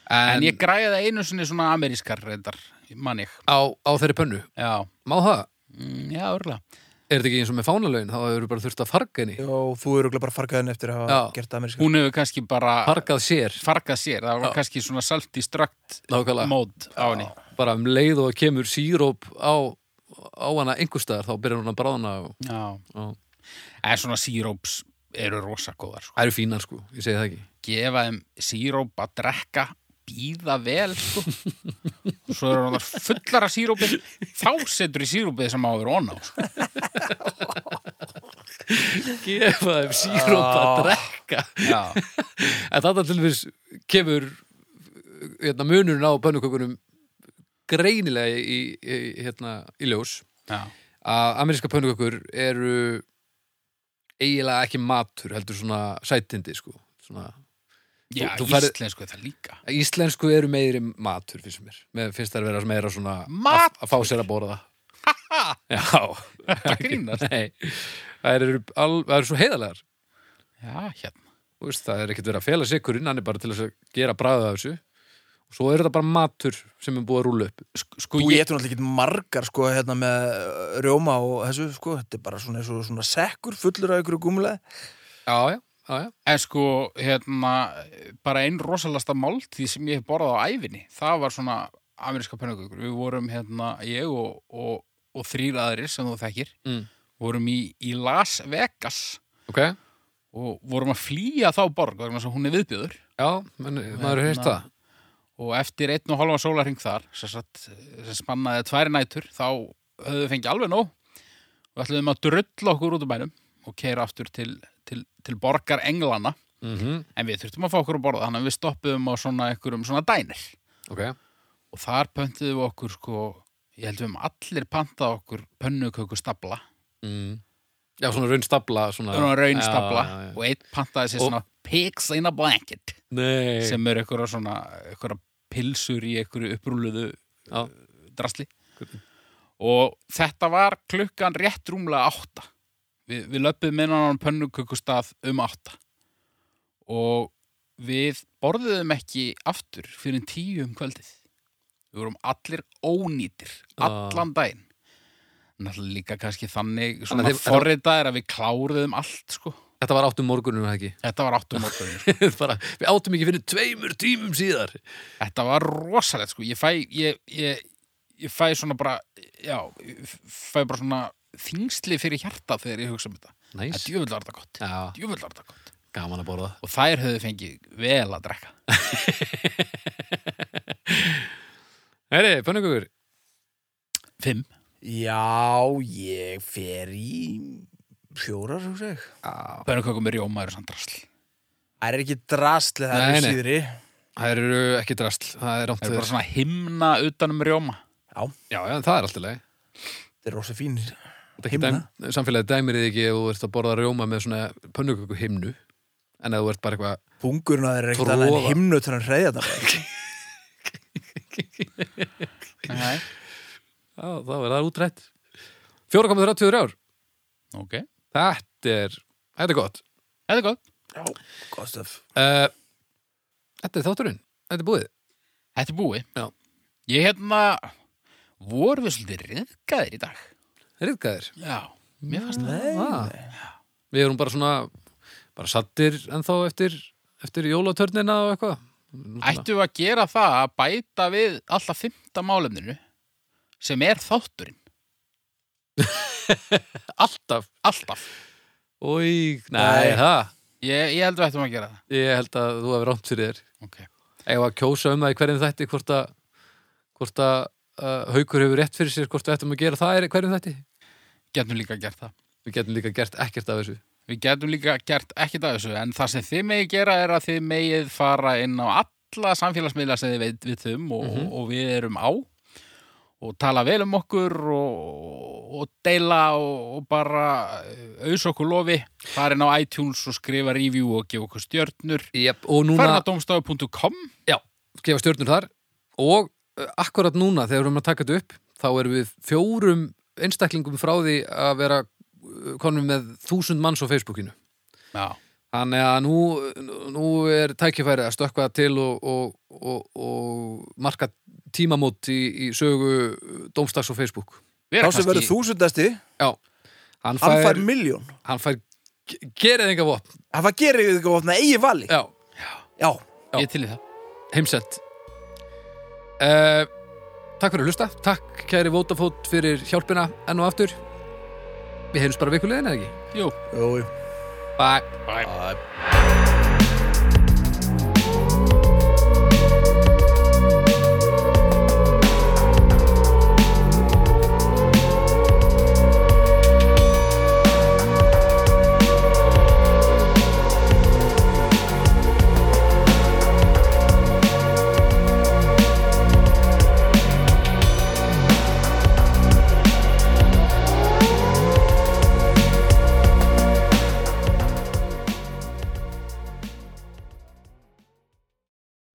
B: En,
C: En, ég græði það einu sinni svona amerískar reyndar, mann ég.
B: á, á þeirri pönnu,
C: Já.
B: má það?
C: Mm, já, örgulega.
B: Er þetta ekki eins og með fánalögin, þá hefur bara þurft að farga henni.
A: Já, þú eru bara fargaðin eftir að hafa
B: Já.
A: gert það ameríska.
C: Hún hefur kannski bara
B: Fargað sér,
C: fargað sér. Það var
B: Já.
C: kannski svona self-destruct
B: nákvæmlega.
C: mód á henni.
B: Bara um leið og kemur síróp á, á hana einhverstaðar, þá byrjar hún að bráðna og,
C: Já.
B: og
C: En svona síróps eru rosa góðar, sko.
B: það eru fínar, sko, ég segi það ekki.
C: gefa þeim síróp að drekka býða vel sko. svo eru hann fullar af sírópi þá setur í sírópið sem á að vera onna á sko.
B: Gefa þeim síróp að drekka.
C: já,
B: En þetta til dæmis kemur hérna, munurinn á pönnukökunum greinilega í, í, hérna, í ljós
C: já,
B: að ameríska pönnukökur eru eiginlega ekki matur heldur svona sætindi sko. svona,
C: já
B: þú ferð-
C: íslensku er það líka.
B: Íslensku eru meiri matur finnst mér, mér finnst það að vera meira svona að,
C: Matur?
B: að fá sér að borða. Já. [laughs]
C: Það grínast.
B: Nei, það eru, al, það eru svo heiðalegar
C: já, hérna.
B: Þú veist, það er ekkert verið að fela sikurinn hann er bara til að gera bræðið af þessu. Og svo er þetta bara matur sem er búið að rúla upp.
C: Sko, sko
A: Þú
C: ég,
A: getur náttúrulega ekki margar sko hérna með uh, rjóma og þessu sko, þetta er bara svona, svona, svona sekkur fullur af ykkur gúmulega.
B: já, já, já, já.
C: en sko hérna, bara einn rosalasta máltíð sem ég hef borðað á ævinni það var svona ameríska pönnugugur við vorum hérna, ég og, og, og þrýr aðrir sem þú þekkir
B: Mm.
C: vorum í, í Las Vegas
B: ok,
C: og vorum að flýja þá borg hún er viðbjöður
B: já, menn, maður er heyrt
C: Hérna,
B: það.
C: og eftir einn og halva sólarhing þar sem, sagt, sem spannaði tværi nætur þá höfðu við fengið alveg nóg. Og ætluðum að drulla okkur út úr bænum og keira aftur til, til, til borgar Englana
B: mm
C: en við þurftum að fá okkur að borða þannig að við stoppuðum á svona einhverjum svona dænir.
B: Ok,
C: og þar pöntuðum við okkur sko ég held við um allir pantað okkur pönnuköku stabla
B: mm. já, svona raun stabla svona,
C: svona raun stabla.
B: já, já, já.
C: og einn pantaði sér
B: Og-
C: svona pigs in a blanket.
B: Nei,
C: sem er einhverja svona einhverja pilsur í einhverju upprúluðu
B: já,
C: drasli. Og þetta var klukkan rétt rúmlega átta við, við löpum inn á pönnukökustað um átta. Og við borðuðum ekki aftur fyrir tíu um kvöldið. Við vorum allir ónýtir
B: Ah.
C: allan daginn. Náttúrulega líka kannski þannig svona
B: að þið-
C: forritaðir að við kláruðum allt sko.
B: Þetta var áttum morgunum ekki?
C: Þetta var áttum morgunir [laughs]
B: bara, við áttum ekki fyrir tveimur tímum síðar.
C: Þetta var rosalegt sko, ég fæ, ég, ég, ég fæ svona bara, já, fæ bara svona þingsli fyrir hjarta þegar ég hugsa um þetta. Það
B: næs,
C: er djöfull var þetta gott, þetta gott.
B: gaman að borða
C: Og þær höfðu fengið vel að drekka. [laughs]
B: Heyri, pönnukökur
C: Fimm.
A: Já, ég fer í fjórar, hugsa ég.
C: Bönukökum með rjóma eru samt drasl.
A: Það er ekki drastli, það
B: Nei,
A: er
B: nei.
A: síðri.
B: það eru ekki drastl, það er rámt
C: Það er bara svona himna utanum rjóma.
A: Já,
B: já, já, það er alltaf leið
A: þetta er rosa fín.
B: Dæm, samfélagið dæmir þið ekki ef þú ert að borða rjóma með svona pönnuköku himnu en ef þú ert bara eitthvað
A: Pungurinn að það er ekkert annað en himnu til hann hreyða það.
B: Já, þá er það útrætt 4,33 ár
C: Ok,
B: þetta er, þetta er gott
C: þetta er gott.
A: Já, gott stöf.
B: uh, þetta er þátturinn, þetta er búið
C: Þetta er búið.
B: Já.
C: Ég hérna, voru við svolítið riðgæðir í dag.
B: Riðgæðir
C: Já, mér fannst það.
B: Ah. við erum bara svona bara sattir ennþá eftir eftir jólatörnina og eitthvað
C: Ættum við að gera það að bæta við alltaf fymta málefninu sem er þátturinn. [laughs]
B: alltaf
C: Alltaf.
B: Ói, nei,
A: Nei.
B: það
C: Ég, ég held við ættum að gera það.
B: ég held að þú hefur rámt fyrir þér
C: Ok.
B: Ef að kjósa um það í hverjum þætti hvort að, hvort að uh, haukur hefur rétt fyrir sér hvort við ættum að gera það er hverjum þætti?
C: Getum líka gert það.
B: Við getum líka gert ekkert af þessu.
C: Við getum líka gert ekkert af þessu en það sem þið megið gera er að þið megið fara inn á alla samfélagsmiðla sem þið veit við þum og,
B: Mhm.
C: og við erum á og tala vel um okkur og, og deila og, og bara auðs okkur lofi. Farin á iTunes og skrifa review og gefa okkur stjörnur.
B: Jep, og
C: farin
B: núna,
C: á domstafu.com
B: já, gefa stjórnur þar og akkurat núna þegar við erum að taka þetta upp þá erum við fjórum einstaklingum frá því að vera uh, konum með þúsund manns á Facebookinu
C: Já,
B: Þannig að nú, nú er tækifærið að stökkva til og, og, og, og marka tímamót í, í sögu Dómstags og Facebook.
A: Þá sem verður þúsundasti,
B: Já, hann
A: hann fær
B: fær,
A: miljón.
B: hann fær gerið enga vopn.
A: Hann fær gerir við eitthvað vopna eigi vali.
B: Já,
A: Já.
B: Já.
C: Ég til í það
B: heimsend. Uh, takk fyrir að hlusta. Takk kæri Vótafót fyrir hjálpina enn og aftur. Við heyrjumst bara vikulegin eða ekki?
C: Jú,
A: Jú, jú.
B: Bye.
C: bye
A: Æ.